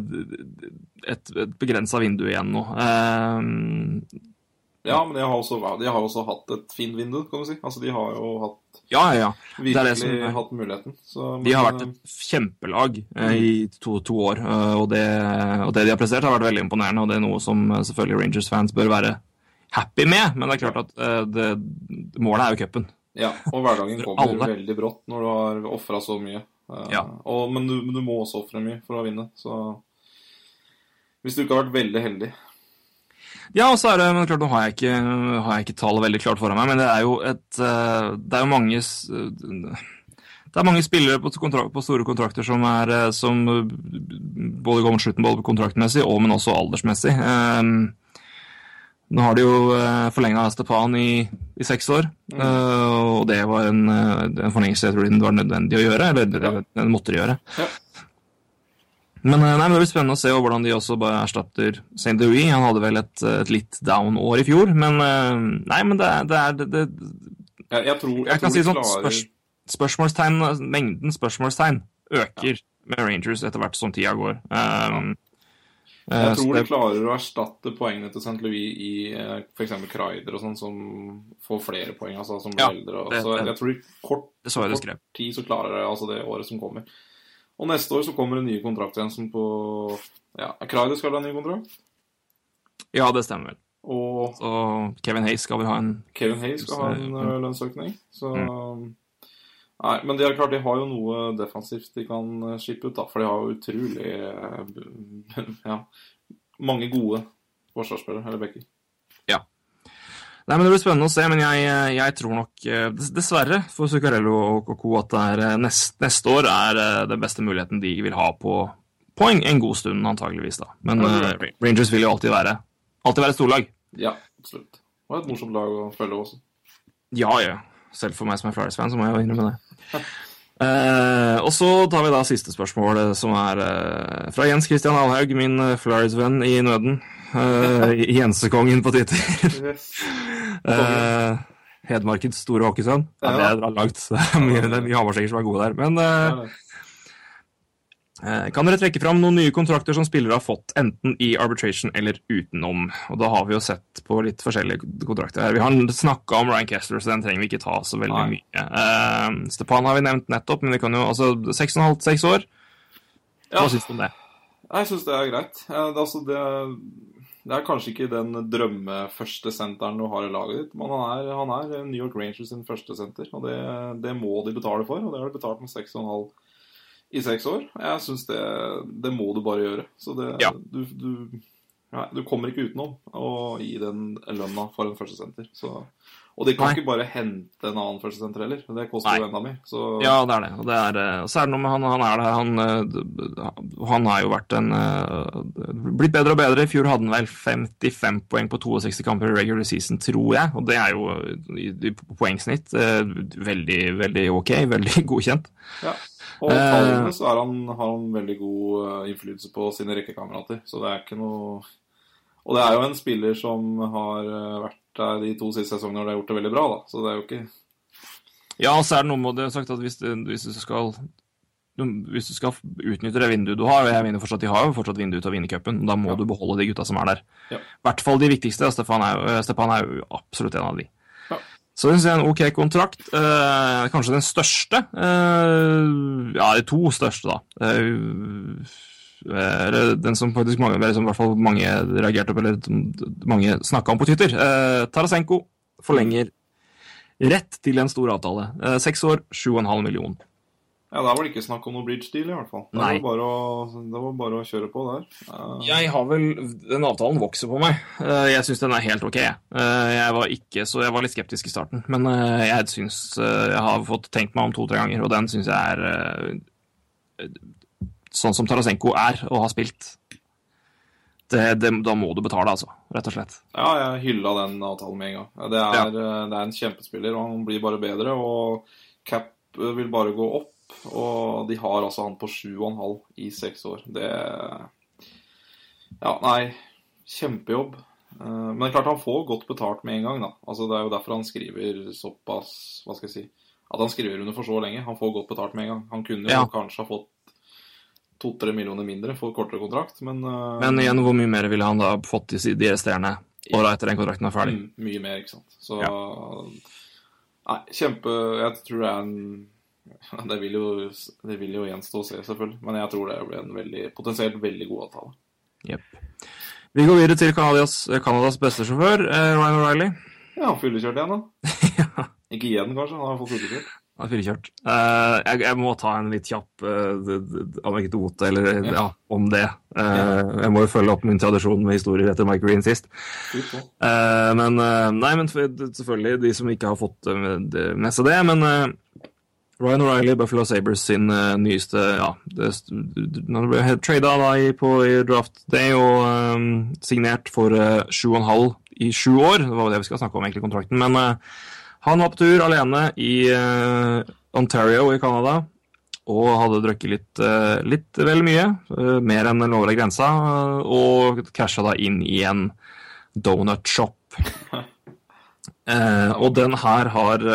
et, et begrensa vindu igjen nå. Eh, Ja, men de har, også, de har også hatt et fint vindu, kan du si. Altså, de har jo hatt, ja, ja, ja. virkelig det som hatt muligheten. Så, De har vært et kjempelag eh, i to, to år, eh, og det, og det de har prestert, har vært veldig imponerende. Og det er noe som eh, selvfølgelig Rangers-fans bør være happy med, men det er klart at eh, det, målet er jo cupen. Ja, og hverdagen kommer veldig brått når du har ofra så mye. Eh, Ja. og, men, du, men du må også ofre mye for å vinne, så Hvis du ikke har vært veldig heldig Ja, og så er det, men klart, nå har jeg ikke, har jeg ikke tallet veldig klart foran meg, men det er jo et eh, Det er jo mange det er mange spillere på, kontrakt, på store kontrakter som, er, eh, som både går mot slutten både kontraktmessig og men også aldersmessig. Um, nå har de jo uh, forlenga Stepan i, i, seks år, mm. og det var en, en forlengelse jeg tror det var nødvendig å gjøre, eller det, det måtte de gjøre. Ja. Men, nei, men, det blir spennende å se hvordan de også bare erstatter St. Louis. Han hadde vel et, et litt down år i fjor, men nei, men det, det er det, det, jeg, jeg, tror, jeg, jeg kan si sånn spørs, spørsmålstegn, Mengden spørsmålstegn øker ja. med Rangers etter hvert som tida går. Um, jeg tror de klarer å erstatte poengene til St. Louis i f.eks. Kreider og sånn, som får flere poeng, altså, som blir ja, eldre. Og, så jeg tror kort, kort tid så klarer de altså det året som kommer. Og neste år så kommer det nye kontrakter igjen som på Ja, Krajder skal ha en ny kontrakt? Ja, det stemmer vel. Og så Kevin Hayes skal vel ha en Kevin Hayes skal ha en mm. lønnsøkning. Så mm. Nei, men de er klart de har jo noe defensivt de kan eh, skippe ut, da. For de har jo utrolig uh, Ja, mange gode forsvarsspillere, eller backer. Nei, men Det blir spennende å se, men jeg, jeg tror nok dessverre for Zuccarello og Co. at er, nest, neste år er den beste muligheten de vil ha på, poeng en, god stund, antageligvis. da. Men uh, Rangers vil jo alltid være Alltid være et storlag. Ja, absolutt. Og et morsomt lag å følge også. Ja, ja. Selv for meg som er Flyers-fan, så må jeg jo innrømme det. Uh, og så tar vi da siste spørsmål, eh, som er uh, fra Jens Christian Alhaug, min eh, Flyers-venn i nøden. Eh, Jensekongen på Twitter. eh, Hedmarkens store hockeysønn. Ja, det er langt. Det er mye, mye Hamarsenger som er gode der. Men Eh, kan dere trekke fram noen nye kontrakter som spillere har fått, enten i arbitration eller utenom? Og Da har vi jo sett på litt forskjellige kontrakter her. Vi har snakka om Ryan Kessler, så den trenger vi ikke ta så veldig Nei. mye. Uh, Stepan har vi nevnt nettopp, men vi kan jo altså 6,5-6 år. Hva ja. syns du om det? Jeg syns det er greit. Det, altså, det, det, er kanskje ikke den drømme første senteren du har i laget ditt, men han er, han er New York Rangers sin første senter, og det, det må de betale for, og det har de betalt med 6,5 i seks år. Jeg syns det, det må du bare gjøre. Så det, ja. du, du, ja, du, kommer ikke utenom å gi den lønna for en førstesenter. Og de kan Nei. ikke bare hente en annen førstesenter heller. Det koster Nei. jo enda mer. Så... Ja, det er det. Og det er, eh, så er det noe med han, han er der. Han, eh, han har jo vært en eh, Blitt bedre og bedre. I fjor hadde han vel 55 poeng på 62 kamper i regular season, tror jeg. Og det er jo i, i poengsnitt veldig, veldig ok. Veldig godkjent. Ja. Og tallene så han, har han veldig god innflytelse på sine rekkekamerater. Så det er ikke noe Og det er jo en spiller som har vært der de to siste sesongene og de har gjort det veldig bra, da. Så det er jo ikke Ja, så er det noe med det sagt at hvis, hvis du skal hvis du skal utnytte det vinduet du har, og jeg mener fortsatt de har jo fortsatt vindu til å vinne cupen, da må ja. du beholde de gutta som er der. I ja. hvert fall de viktigste. Stefan er, jo, Stefan er jo absolutt en av de. Så det er en ok kontrakt. Eh, kanskje den største. Eh, ja, de to største, da. Eh, den som faktisk mange, eller som i hvert fall mange reagerte på, eller mange snakka om på Twitter. Eh, Tarasenko forlenger rett til en stor avtale. Eh, seks år, 7,5 millioner. Ja, Der var det ikke snakk om noe bridge deal, i hvert fall. Det. Var, bare å, det var bare å kjøre på der. Uh... Jeg har vel Den avtalen vokser på meg. Uh, jeg syns den er helt ok. Uh, jeg var ikke så Jeg var litt skeptisk i starten, men jeg syns Jeg har fått tenkt meg om to-tre ganger, og den syns jeg er sånn som Tarasenko er og har spilt. Det, det, da må du betale, altså. Rett og slett. Ja, jeg hylla den avtalen med en gang. Det er, ja. det er en kjempespiller, og han blir bare bedre. Og cap vil bare gå opp. Og de har altså han på 7,5 i seks år. Det Ja, nei. Kjempejobb. Eh, men det er klart han får godt betalt med en gang. da. Altså Det er jo derfor han skriver såpass Hva skal jeg si At han skriver under for så lenge. Han får godt betalt med en gang. Han kunne jo kanskje ha fått to-tre millioner mindre for kortere kontrakt, men uh, Men igjen, hvor mye mer ville han da fått i de resterende åra etter den kontrakten er ferdig? Mm, mye mer, ikke sant. Så ja. Nei, kjempe Jeg tror det er en det vil, jo, det vil jo gjenstå å se, selvfølgelig. Men jeg tror det blir en veldig, potensielt veldig god avtale. Yep. Vi går videre til Canadas, beste sjåfør, eh, Ryan O'Reilly. Ja, fyllekjørt igjen, da. ja. Ikke igjen, kanskje. Han har fått fyllekjørt. Han er fyllekjørt. Uh, jeg, jeg, må ta en litt kjapp uh, anekdote eller, ja. Ja, om det. Uh, jeg må jo følge opp min tradisjon med historier etter Mike Green sist. men nei, men selvfølgelig, de som ikke har fått med seg det. Men Ryan O'Reilly, Buffalo Sabres sin nyeste ja, det, Han ble trada i, i draft day og um, signert for uh, 7,5 i sju år. Det var det vi skal snakke om, egentlig, kontrakten. Men han var på tur alene i Ontario i Canada og hadde drukket litt, litt vel mye, mer enn den lovlige grensa, og casha da inn i en donut shop. og den her har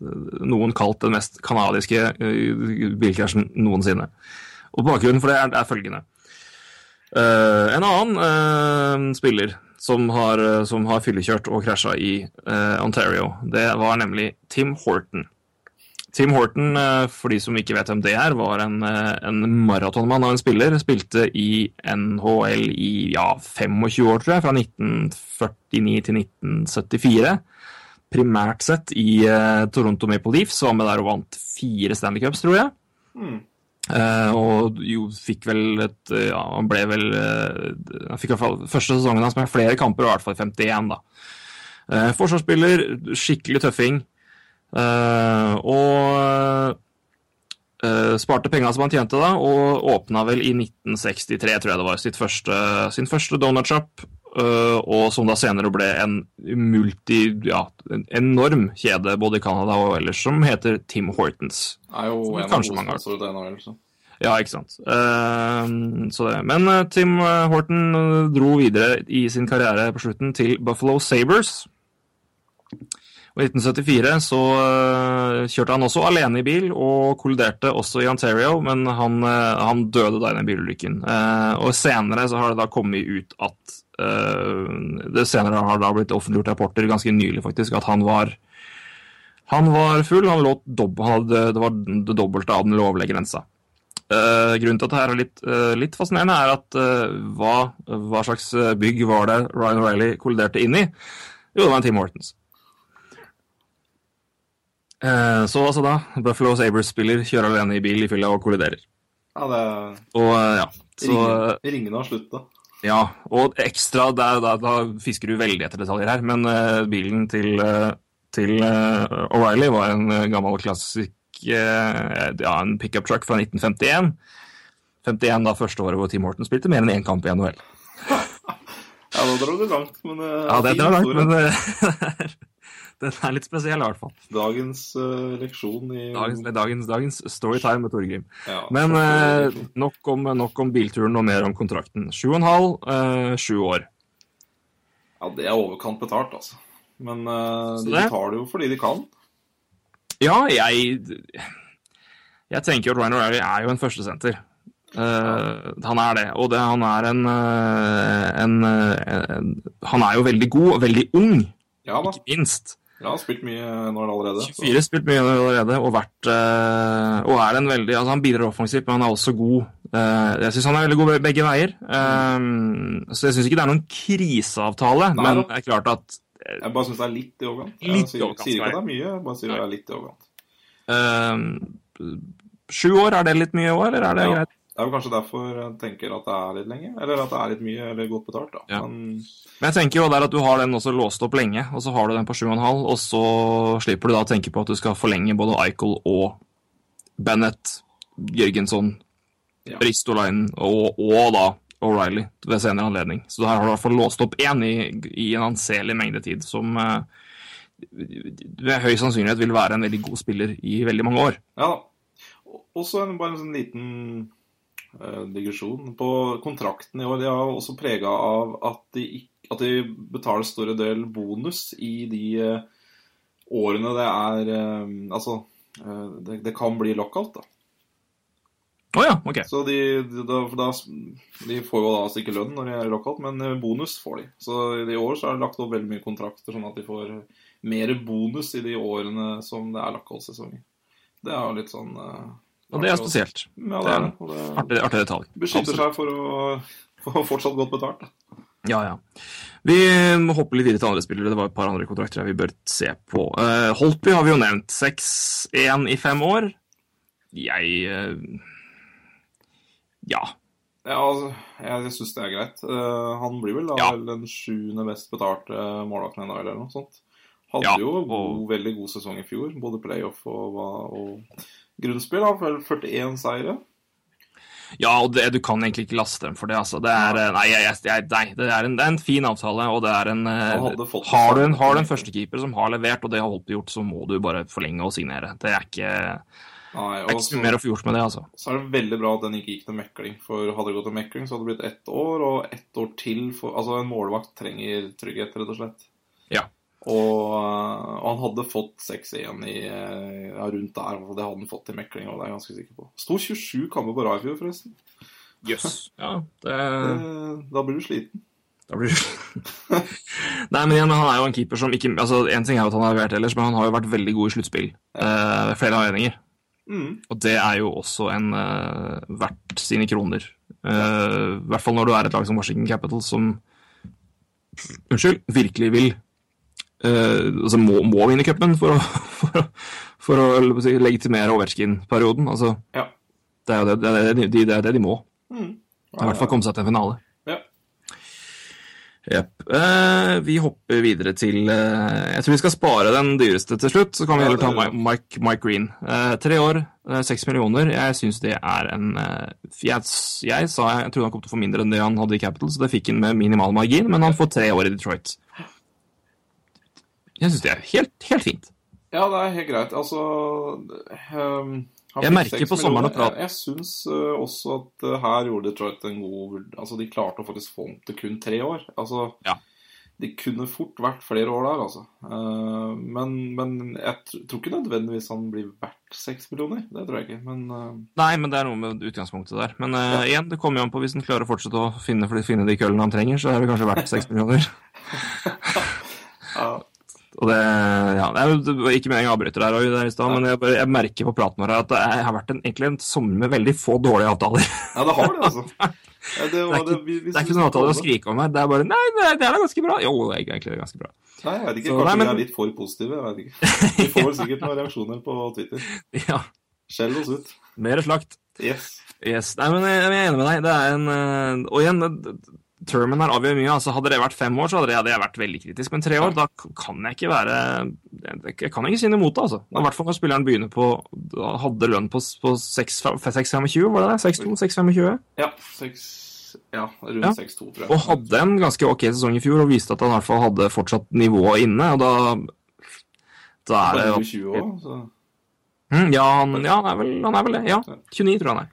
noen kalt den mest kanadiske uh, bilkrasjen noensinne. Og Bakgrunnen for det er, er følgende. Uh, en annen spiller som har, som har fyllekjørt og krasja i Ontario, det var nemlig Tim Horton. Tim Horton, for de som ikke vet hvem det er, var en, en maratonmann av en spiller. Spilte i NHL i ja, 25 år, tror jeg, fra 1949 til 1974 primært sett i uh, Toronto Maple Leafs. Var med der og vant fire Stanley Cups, tror jeg. Mm. Uh, og jo fikk vel et uh, Ja, han ble vel Han fikk i hvert fall første sesongen hans med flere kamper, og i hvert fall 51, da. forsvarsspiller, skikkelig tøffing. og sparte penga som han tjente da, og åpna vel i 1963, tror jeg det var, første, sin første donutshop. Uh, og som da senere ble en multi, ja, en enorm kjede både i Canada og ellers, som heter Tim Hortons. Det Er jo en av hovedsponsorene til NHL, så. Ja, ikke sant. Det. Men uh, Tim Horton dro videre i sin karriere på slutten til Buffalo Sabres. Og I 1974 så kjørte han også alene i bil og kolliderte også i Ontario, men han, han døde da i den bilulykken. Og senere så har det da kommet ut at Eh, det senere har da blitt offentliggjort rapporter ganske nylig faktisk, at han var han var full, han lå hadde, det var det dobbelte av den lovlige grensa. Uh, grunnen til at dette er litt, uh, litt fascinerende, er at uh, hva, hva, slags bygg var det Ryan O'Reilly kolliderte inn i? Jo, det var en Team Hortons. så altså da, Buffalo Sabres-spiller kjører alene i bil i fylla og kolliderer. Ja, det og, ja, så, Ringene har slutta. Ja, og ekstra da, da, da, fisker du veldig etter detaljer her, men uh, bilen til, uh, til uh, O'Reilly var en gammel klassisk ja, en pickup truck fra 1951. 51 da første året hvor Tim Horton spilte mer enn én kamp i NHL. ja, nå dro du langt, men Ja, det drar langt, men Den er litt spesiell, i hvert fall. Dagens uh, leksjon i Dagens, dagens, dagens storytime med Torgrim. Ja, Men uh, nok, om, nok, om, bilturen og mer om kontrakten. Sju og en halv, uh, sju år. Ja, det er overkant betalt, altså. Men de betaler jo fordi de kan. Ja, jeg Jeg tenker at Ryan O'Reilly er jo en førstesenter. Uh, han er det, og det, han er en, en, en, en, Han er jo veldig god og veldig ung, ja, ikke minst. Ja, han spilt mye nå allerede. 24 har spilt mye allerede, og, vært, uh, og er en veldig altså Han bidrar offensivt, men han er også god. Uh, jeg syns han er veldig god begge veier. Um, så jeg syns ikke det er noen kriseavtale, Nei, men det er klart at Jeg bare syns det er litt i overkant. Jeg sier, sier ikke det er mye, jeg bare sier det er litt i overkant. Sju år, er det litt mye òg, eller er det ja. greit? Det er jo kanskje derfor jeg tenker at det er litt lenge, eller at det er litt mye eller godt betalt. da. Ja. Men... Men, jeg tenker jo der at du har den også låst opp lenge, og så har du den på 7,5, og så slipper du da å tenke på at du skal forlenge både Eichel og Bennett, Jørgensson, ja. Ristolainen og, og da O'Reilly ved senere anledning. Så der har du i hvert fall låst opp én i, i, en anselig mengde tid, som med ved høy sannsynlighet vil være en veldig god spiller i veldig mange år. Ja da. Også en, bare en sånn liten Eh, digresjon. På kontrakten i år de er også prega av at de, at de, betaler større del bonus i de uh, årene det er uh, Altså, det, det, kan bli lockout, da. Oh, ja, ok. Så de, de, de, får jo da altså ikke lønn når de er i lockout, men bonus får de. Så i år så er det lagt opp veldig mye kontrakter, sånn at de får mer bonus i de årene som det er lockout-sesonger. Det er jo litt sånn og det er spesielt. Ja, det er det. det artig, artig detalj. Beskytter seg for å få fortsatt godt betalt. Ja, ja. Vi må hoppe litt videre til andre spillere. Det var et par andre kontrakter vi bør se på. Uh, Holtby har vi jo nevnt. 6-1 i fem år. Jeg uh, Ja. Ja, altså, jeg syns det er greit. Uh, han blir vel da ja. den sjuende best betalte målvakten i eller noe sånt. Hadde Ja, jo og- god, veldig god sesong i fjor, både playoff og, og grunnspill. da, vel 41 seire. Ja, og det, du kan egentlig ikke laste dem for det, altså. Det er, eh, nei, jeg, jeg, jeg, nei, det er en, det er en fin avtale, og det er en eh, Har du en, har du en førstekeeper som har levert, og det har Holpe gjort, så må du bare forlenge og signere. Det er ikke, Nei, er ikke så, mer å få gjort med det, altså. så er det veldig bra at den ikke gikk til mekling. For hadde det gått til mekling, så hadde det blitt ett år, og ett år til for Altså, en målvakt trenger trygghet, rett og slett. Ja. Og, og han hadde fått 6-1 i øh, ja, rundt der, og det hadde han fått til mekling, og det er jeg ganske sikker på. Sto 27 kamper på Raifjord, forresten. Jøss. Ja, det Det, da blir du sliten. Da blir du Nei, men igjen, han er jo en keeper som ikke altså, En ting er jo at han har levert ellers, men han har jo vært veldig god i sluttspill. ved ja. uh, flere anledninger. Mm. Og det er jo også en uh, verdt sine kroner. Uh, I hvert fall når du er et lag som Washington Capital, som Unnskyld, virkelig vil eh, Altså må, må vinne cupen for for for å legitimere Overskin-perioden. Altså, Ja. det er jo det, det, er det, de, det, er det de må. Mm. I hvert fall komme seg til en finale. Ja. Eh, vi hopper videre til uh, Jeg tror vi skal spare den dyreste til slutt. Så kan vi heller ta Mike, Mike, Green. Tre år, seks millioner. Jeg syns det er en jeg, jeg sa jeg trodde han kom til å få mindre enn det han hadde i Capital, så det fikk han med minimal margin, men han får tre år i Detroit. Jeg syns det er helt, helt fint. Ja, det er helt greit. Altså um, Jeg merker på sommeren og at- Jeg, jeg syns øh, også at øh, her gjorde Detroit en god Altså, de klarte å faktisk få den til kun tre år. Altså, Ja. de kunne fort vært flere år der, altså. Uh, men, men jeg tr tror ikke nødvendigvis han blir verdt seks millioner. Det tror jeg ikke. Men uh... Nei, men det er noe med utgangspunktet der. Men eh, igjen, det kommer jo an på hvis han klarer å fortsette å finne, finne de køllene han trenger, så er det kanskje verdt seks millioner. ja, Og det, ja, jeg, ikke meningen å avbryte der, der i stad, men jeg, bare, jeg merker på praten vår at det er- har vært en, egentlig en sommer med veldig få dårlige avtaler. ja, det har det, altså. Ja, det, var, Det er ikke- Det er ikke noen avtaler å skrike om her. Det er bare Nei, er, det er da ganske bra. Jo, det er egentlig ganske bra. Nei, jeg vet ikke. Så, Kanskje nei, men- vi er litt for positive. Jeg vet ikke. Vi får vel sikkert noen reaksjoner på Twitter. Ja. Skjell oss ut. Mer slakt. Yes. Yes. Nei, men jeg, jeg er enig med deg. Det er en eh, Og igjen, termen her avgjør mye. Altså, hadde det vært fem år, så hadde jeg, vært veldig kritisk. Men tre år, da kan jeg ikke være Jeg kan ikke si noe imot det, altså. I hvert fall når spilleren begynner på Hadde lønn på, på 6,25, var det det? 6,2? 6,25? Ja, 6, ja rundt Ja. 6-2, tror jeg. Og hadde en ganske ok sesong i fjor og viste at han i hvert fall hadde fortsatt nivået inne. Og da, da er det jo 20 år, så, Mm, ja, han, ja, han er vel han er vel det. Ja. 29, tror jeg han er.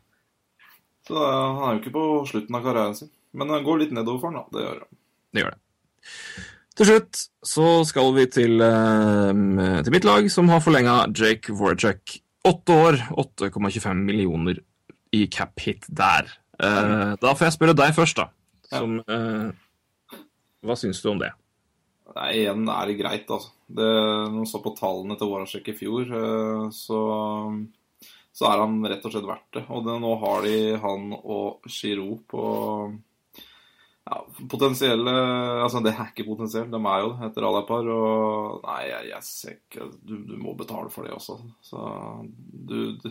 så han er jo ikke på slutten av karrieren sin. Men den går litt nedover for den, da. Det gjør han. Det gjør det. Til slutt så skal vi til, eh, til mitt lag, som har forlenga Jake Voracek. Åtte år, 8,25 millioner i cap hit der. Eh, da får jeg spørre deg først, da. Som, eh, hva syns du om det? Nei, igjen er det greit, altså. Det, når man så på tallene til Warasek i fjor, eh, så, så er han rett og slett verdt det. Og det, nå har de han og Giroud på ja, potensielle Altså, det er ikke potensielt, de er jo det, etter Alapar. Og nei, jeg, jeg ser ikke du, du må betale for det også. Så du, du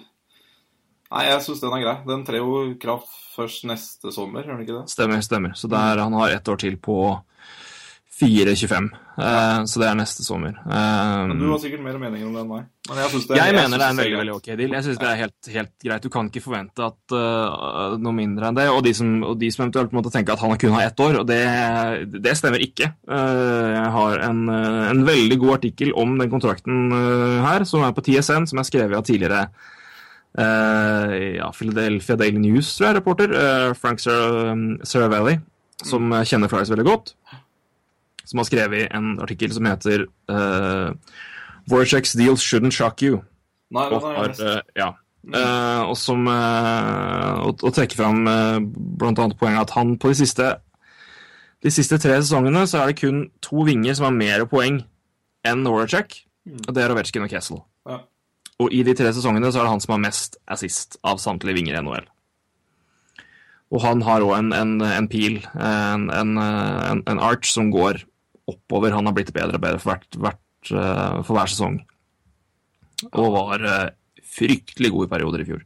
Nei, jeg syns den er grei. Den trer jo kraft først neste sommer, gjør den ikke det? Stemmer, stemmer. Så der, han har ett år til på 4,25. Eh, så det er neste sommer. Eh, Men du har sikkert mer meninger om det enn meg. Men jeg, det er, Jeg mener det er en veldig veldig ok deal. Jeg synes det er helt, helt greit. Du kan ikke forvente at uh, noe mindre enn det. Og de som, og de som eventuelt måtte tenke at han kun har ett år, og det, det stemmer ikke. Uh, jeg har en, uh, en veldig god artikkel om den kontrakten uh, her, som er på TSN, som jeg skrev av tidligere uh, ja, Philadelphia Daily News, tror jeg, reporter. uh, Frank Saravelli, som uh, kjenner Flyers veldig godt. Som har skrevet en artikkel som heter uh, Voracek's deal shouldn't shock you. Nei, Og, har, eh, ja. uh, og som og, og trekker fram uh, annet poenget at han på de siste de siste tre sesongene så er det kun to vinger som har mer poeng enn Voracek, og det er Ovetsjkin og Kessel. Ja. Og i de tre sesongene så er det han som har mest assist av samtlige vinger i NHL. Og han har òg en, en, en pil, en, en arch, som går oppover. Han har blitt bedre og bedre for, hvert, hvert, eh, for hver sesong. Og var eh, fryktelig god i perioder i fjor.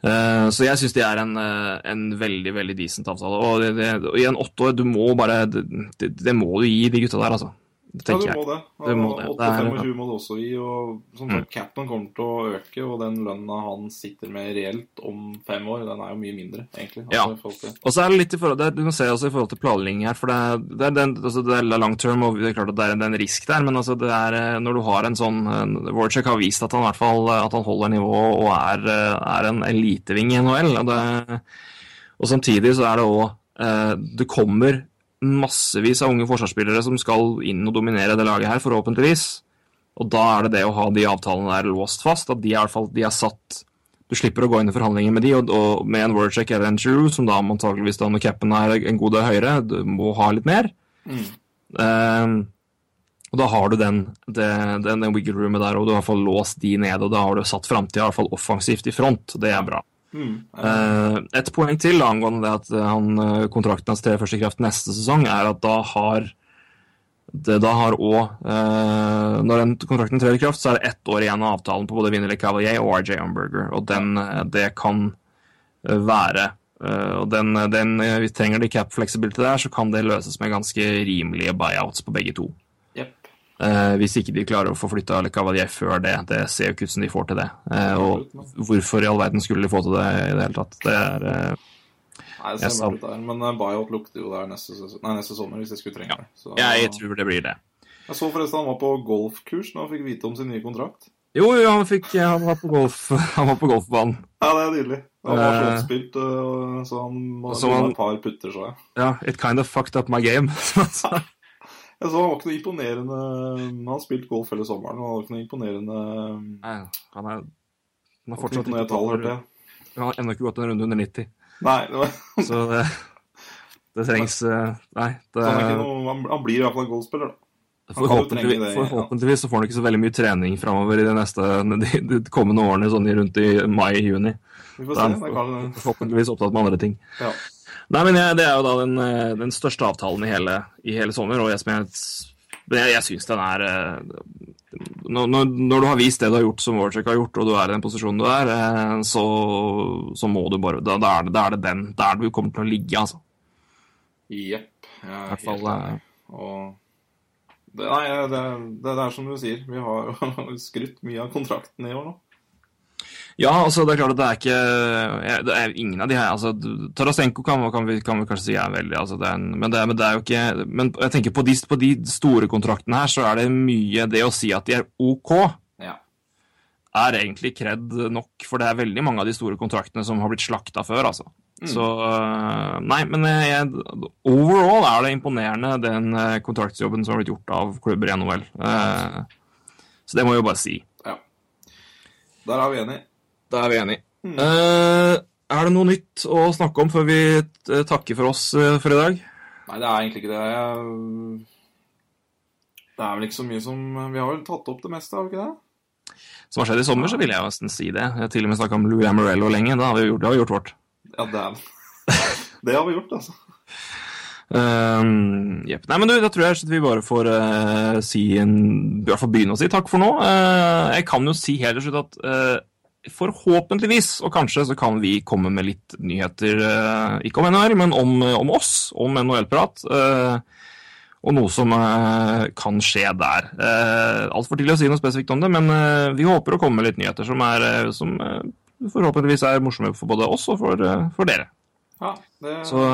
Eh, så jeg syns det er en, en veldig veldig decent avtale. Og, det, det, og i en åtte du må bare det, det må du gi de gutta der, altså. Det Ja, tenker du jeg. må det. Du må det. Det er- 8-25 må du også gi. Og som Mm. Captain kommer til å øke, og den lønna han sitter med reelt om fem år, den er jo mye mindre, egentlig. Ja. Altså, i Og så er det litt i forhold til, Du må se også i forhold til planlegging her, for det er, det er, den, altså det er long term, og det er klart at det er, en risk der, men altså det er, eh, når du har en sånn Warchek har vist at han i hvert fall eh, at han holder nivå og er, eh, er en eliteving i NHL. Og, det, og samtidig så er det òg du kommer massevis av unge forsvarsspillere som skal inn og dominere det laget her, forhåpentligvis. Og da er det det å ha de avtalene der låst fast, at de er, i hvert fall, de er satt du slipper å gå inn i forhandlinger med de, og, og med en Wordcheck eller en True, som da antakeligvis da når capen er en god del høyere, du må ha litt mer. Mm. Um, og da har du den, den, den wiggle roomet der, og du har i hvert fall låst de ned, og da har du satt framtida i hvert fall offensivt i front. Det er bra. Mm. Eh, et poeng til angående det at han, eh, kontrakten hans trer først i kraft neste sesong, er at da har det da har òg Når den kontrakten trer i kraft, så er det ett år igjen av avtalen på både Vinner Cavalier og RJ Umberger. Og den, eh, det kan eh, være eh, Og den, den eh, vi trenger det cap flexibility der, så kan det løses med ganske rimelige buyouts på begge to. Eh, hvis ikke de klarer å få flytta Le Cavalier før det. Det ser jo ikke ut som de får til det. Eh, og hvorfor i all verden skulle de få til det i det hele tatt? Det er eh, Nei, det ser mørkt ut der. Men eh, lukter jo der neste, nei, neste sommer, hvis de skulle trenge det. Så, Jeg tror det blir det. jeg så forresten han var på golfkurs da han fikk vite om sin nye kontrakt. Jo, jo, han, fikk, han var på golf Han var på golfbanen. Ja, det er nydelig. Han var så oppspilt, så han må ha et par putter, så jeg. Ja, it kind of fucked up my game. Jeg så han var ikke noe imponerende Han har spilt golf hele sommeren, og han var ikke noe imponerende Nei, han er han har Fortsatt ikke tall, hørte jeg. Han har ennå ikke gått en runde under 90. Nei, det var, Så det, det trengs eh, Nei, det er noe, han, blir i hvert fall en golfspiller, da. Forhåpentligvis, ja. forhåpentligvis så får han ikke så veldig mye trening framover i de neste de, de kommende årene, sånn rundt i mai-juni. Vi får Da se. er Det han forhåpentligvis opptatt med andre ting. ja. Nei, men jeg, Det er jo da den, eh, den største avtalen i hele, i hele sommer, og jeg, jeg, jeg, syns den er eh, når, når, du har vist det du har gjort som Warchek har gjort, og du er i den posisjonen du er, eh, så, så må du bare Da, da, er, det, da er det den der du kommer til å ligge, altså. Jepp. Er hvert fall. Og det, nei, det, det, det er som du sier. Vi har jo skrytt mye av kontrakten i år nå. Ja, altså det er klart at det er ikke Det er ingen av de her altså, Tarasenko kan, kan, vi, kan vi kanskje si er veldig altså, det er en, men, det, men det er jo ikke Men jeg tenker på de, på de store kontraktene her, så er det mye Det å si at de er OK, Ja. er egentlig kred nok. For det er veldig mange av de store kontraktene som har blitt slakta før, altså. Så øh, Nei, men jeg, overall er det imponerende, den øh, kontraktsjobben som har blitt gjort av klubber i NHL. Eh, så det må jeg jo bare si. Der er vi enige. Der er vi enige. Eh, er det noe nytt å snakke om før vi eh, takker for oss eh, for i dag? Nei, det er egentlig ikke det. Jeg... Det er vel ikke så mye som Vi har vel tatt opp det meste, har vi ikke det? Som har skjedd i sommer, så vil jeg nesten si det. Jeg har til og med snakka om Louis Amorello lenge. Da har vi gjort, det har vi gjort vårt. Ja, dæven. det har vi gjort, altså. Um, yep. Nei, men du, da tror jeg at vi bare får uh, si en, i hvert fall begynne å si takk for nå. Uh, jeg kan jo si helt til slutt at uh, forhåpentligvis, og kanskje, så kan vi komme med litt nyheter, ikke om NHL, men om, om oss, om NHL-prat. og noe som kan skje der. Uh, Altfor tidlig å si noe spesifikt om det, men vi håper å komme med litt nyheter som, er, som forhåpentligvis er morsomme for både oss og for, for dere. Ja, det, Så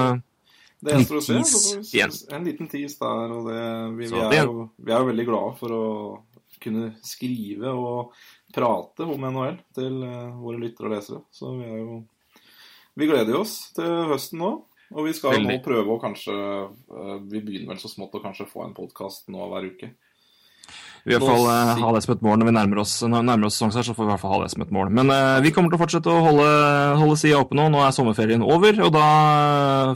det gjenstår å se. En liten tis der, og det, vi, vi, er jo, vi er jo veldig glade for å kunne skrive og prate om NHL til eh, våre lyttere og lesere. Så vi er jo Vi gleder oss til høsten nå. Og vi skal Veldig. nå prøve å kanskje eh, Vi begynner vel så smått å kanskje få en podkast nå hver uke. Vi i hvert fall uh, ha det som et mål når vi nærmer oss, når vi nærmer oss sesongstart, så får vi i hvert fall ha det som et mål. Men uh, vi kommer til å fortsette å holde, holde sida oppe nå. Nå er sommerferien over, og da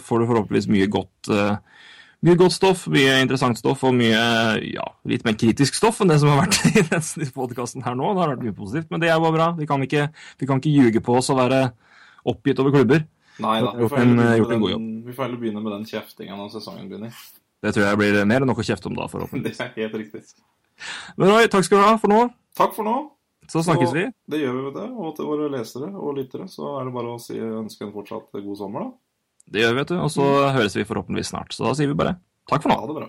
får du forhåpentligvis mye godt, uh, mye godt stoff, mye interessant stoff og mye ja, litt mer kritisk stoff enn det som har vært i denne podkasten her nå. Det har vært mye positivt, men det er bare bra. Vi kan ikke, vi kan ikke ljuge på oss og være oppgitt over klubber. Nei da. Vi får heller begynne med den, vi får heller begynne med den kjeftinga når sesongen begynner. Det tror jeg blir mer enn nok å kjefte om da, forhåpentligvis. Det er helt riktig. Men Roy, takk skal du ha for nå. Takk for nå. Så snakkes så, vi. Det gjør vi, vet du. Og til våre lesere og lyttere så er det bare å si, ønske en fortsatt god sommer, da. Det gjør vi, vet du. Og så høres vi forhåpentligvis snart. Så da sier vi bare takk for nå. Ha det bra.